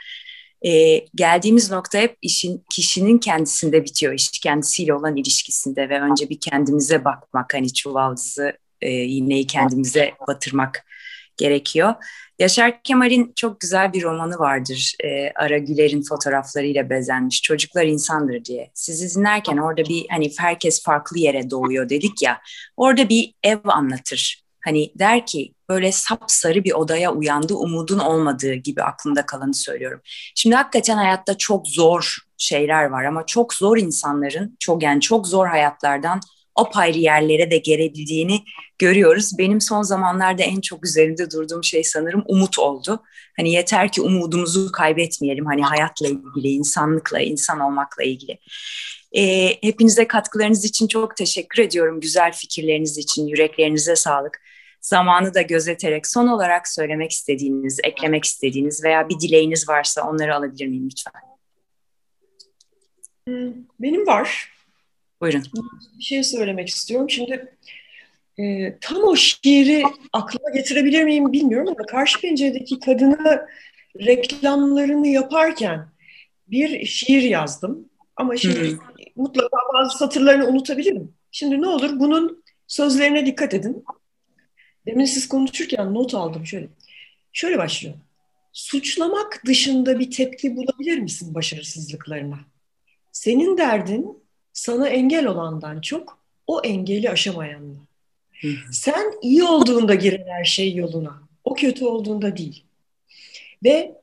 e, geldiğimiz nokta hep işin kişinin kendisinde bitiyor. iş kendisiyle olan ilişkisinde ve önce bir kendimize bakmak hani çuvaldızı e, iğneyi kendimize batırmak gerekiyor. Yaşar Kemal'in çok güzel bir romanı vardır. E, Ara Güler'in fotoğraflarıyla bezenmiş. Çocuklar insandır diye. Sizi dinlerken orada bir hani herkes farklı yere doğuyor dedik ya. Orada bir ev anlatır. Hani der ki böyle sapsarı bir odaya uyandı umudun olmadığı gibi aklımda kalanı söylüyorum. Şimdi hakikaten hayatta çok zor şeyler var ama çok zor insanların çok yani çok zor hayatlardan apayrı yerlere de gelebildiğini görüyoruz. Benim son zamanlarda en çok üzerinde durduğum şey sanırım umut oldu. Hani yeter ki umudumuzu kaybetmeyelim. Hani hayatla ilgili, insanlıkla, insan olmakla ilgili. E, hepinize katkılarınız için çok teşekkür ediyorum. Güzel fikirleriniz için, yüreklerinize sağlık. Zamanı da gözeterek son olarak söylemek istediğiniz, eklemek istediğiniz veya bir dileğiniz varsa onları alabilir miyim lütfen? Benim var. Buyurun. Bir şey söylemek istiyorum. Şimdi e, tam o şiiri aklıma getirebilir miyim bilmiyorum ama karşı penceredeki kadını reklamlarını yaparken bir şiir yazdım. Ama şimdi hmm. mutlaka bazı satırlarını unutabilirim. Şimdi ne olur bunun sözlerine dikkat edin. Demin siz konuşurken not aldım şöyle. Şöyle başlıyor. Suçlamak dışında bir tepki bulabilir misin başarısızlıklarına? Senin derdin sana engel olandan çok o engeli aşamayanla. Sen iyi olduğunda girer her şey yoluna. O kötü olduğunda değil. Ve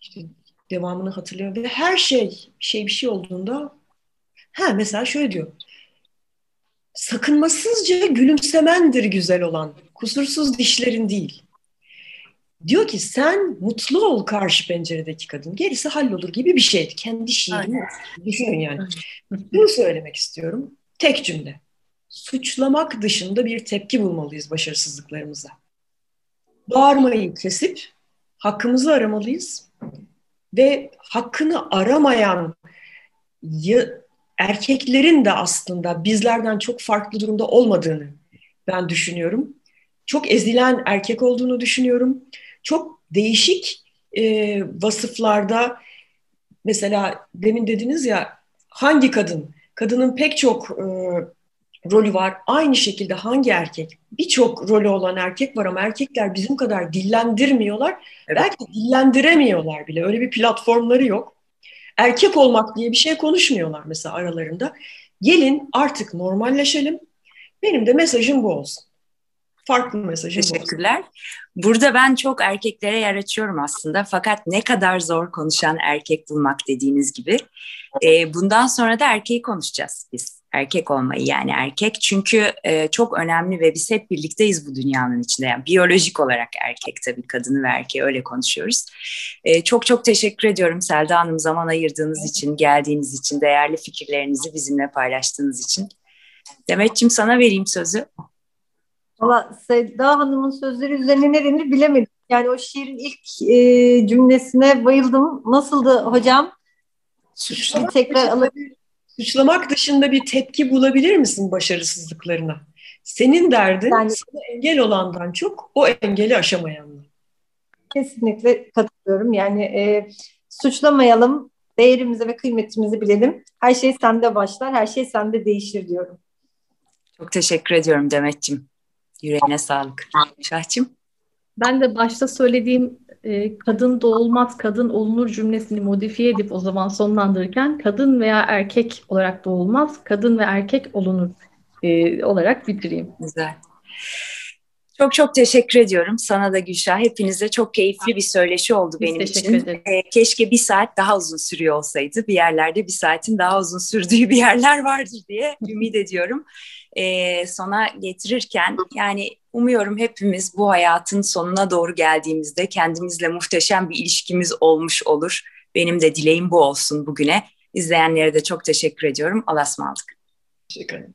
işte devamını hatırlıyorum. Ve her şey şey bir şey olduğunda ha mesela şöyle diyor. Sakınmasızca gülümsemendir güzel olan. Kusursuz dişlerin değil. Diyor ki sen mutlu ol karşı penceredeki kadın. Gerisi hallolur gibi bir şeydi. Kendi şiirini düşünün yani. Bunu söylemek istiyorum. Tek cümle. Suçlamak dışında bir tepki bulmalıyız başarısızlıklarımıza. Bağırmayı kesip hakkımızı aramalıyız. Ve hakkını aramayan erkeklerin de aslında bizlerden çok farklı durumda olmadığını ben düşünüyorum. Çok ezilen erkek olduğunu düşünüyorum çok değişik e, vasıflarda mesela demin dediniz ya hangi kadın? Kadının pek çok e, rolü var. Aynı şekilde hangi erkek? Birçok rolü olan erkek var ama erkekler bizim kadar dillendirmiyorlar. Evet. Belki dillendiremiyorlar bile. Öyle bir platformları yok. Erkek olmak diye bir şey konuşmuyorlar mesela aralarında. Gelin artık normalleşelim. Benim de mesajım bu olsun farklı mesajı Teşekkürler. Bu. Burada ben çok erkeklere yer açıyorum aslında. Fakat ne kadar zor konuşan erkek bulmak dediğiniz gibi. E, bundan sonra da erkeği konuşacağız biz. Erkek olmayı yani erkek. Çünkü e, çok önemli ve biz hep birlikteyiz bu dünyanın içinde. Yani biyolojik olarak erkek tabii kadını ve erkeği öyle konuşuyoruz. E, çok çok teşekkür ediyorum Selda Hanım zaman ayırdığınız için, geldiğiniz için, değerli fikirlerinizi bizimle paylaştığınız için. Demetciğim sana vereyim sözü. Valla Sevda Hanım'ın sözleri üzerine ne denir bilemedim. Yani o şiirin ilk e, cümlesine bayıldım. Nasıldı hocam? Suçlamak, tekrar alıp... suçlamak dışında bir tepki bulabilir misin başarısızlıklarına? Senin derdin yani, sana engel olandan çok o engeli aşamayanla. Kesinlikle katılıyorum. Yani e, suçlamayalım, değerimizi ve kıymetimizi bilelim. Her şey sende başlar, her şey sende değişir diyorum. Çok teşekkür ediyorum Demet'ciğim. Yüreğine sağlık. Şahçım. Ben de başta söylediğim e, kadın doğulmaz, kadın olunur cümlesini modifiye edip o zaman sonlandırırken kadın veya erkek olarak doğulmaz, kadın ve erkek olunur e, olarak bitireyim. Güzel. Çok çok teşekkür ediyorum sana da Gülşah. Hepinize çok keyifli bir söyleşi oldu Biz benim için. Ederim. keşke bir saat daha uzun sürüyor olsaydı. Bir yerlerde bir saatin daha uzun sürdüğü bir yerler vardır diye ümit ediyorum. E, sona getirirken yani umuyorum hepimiz bu hayatın sonuna doğru geldiğimizde kendimizle muhteşem bir ilişkimiz olmuş olur. Benim de dileğim bu olsun bugüne. İzleyenlere de çok teşekkür ediyorum. Allah'a ısmarladık. Teşekkür ederim.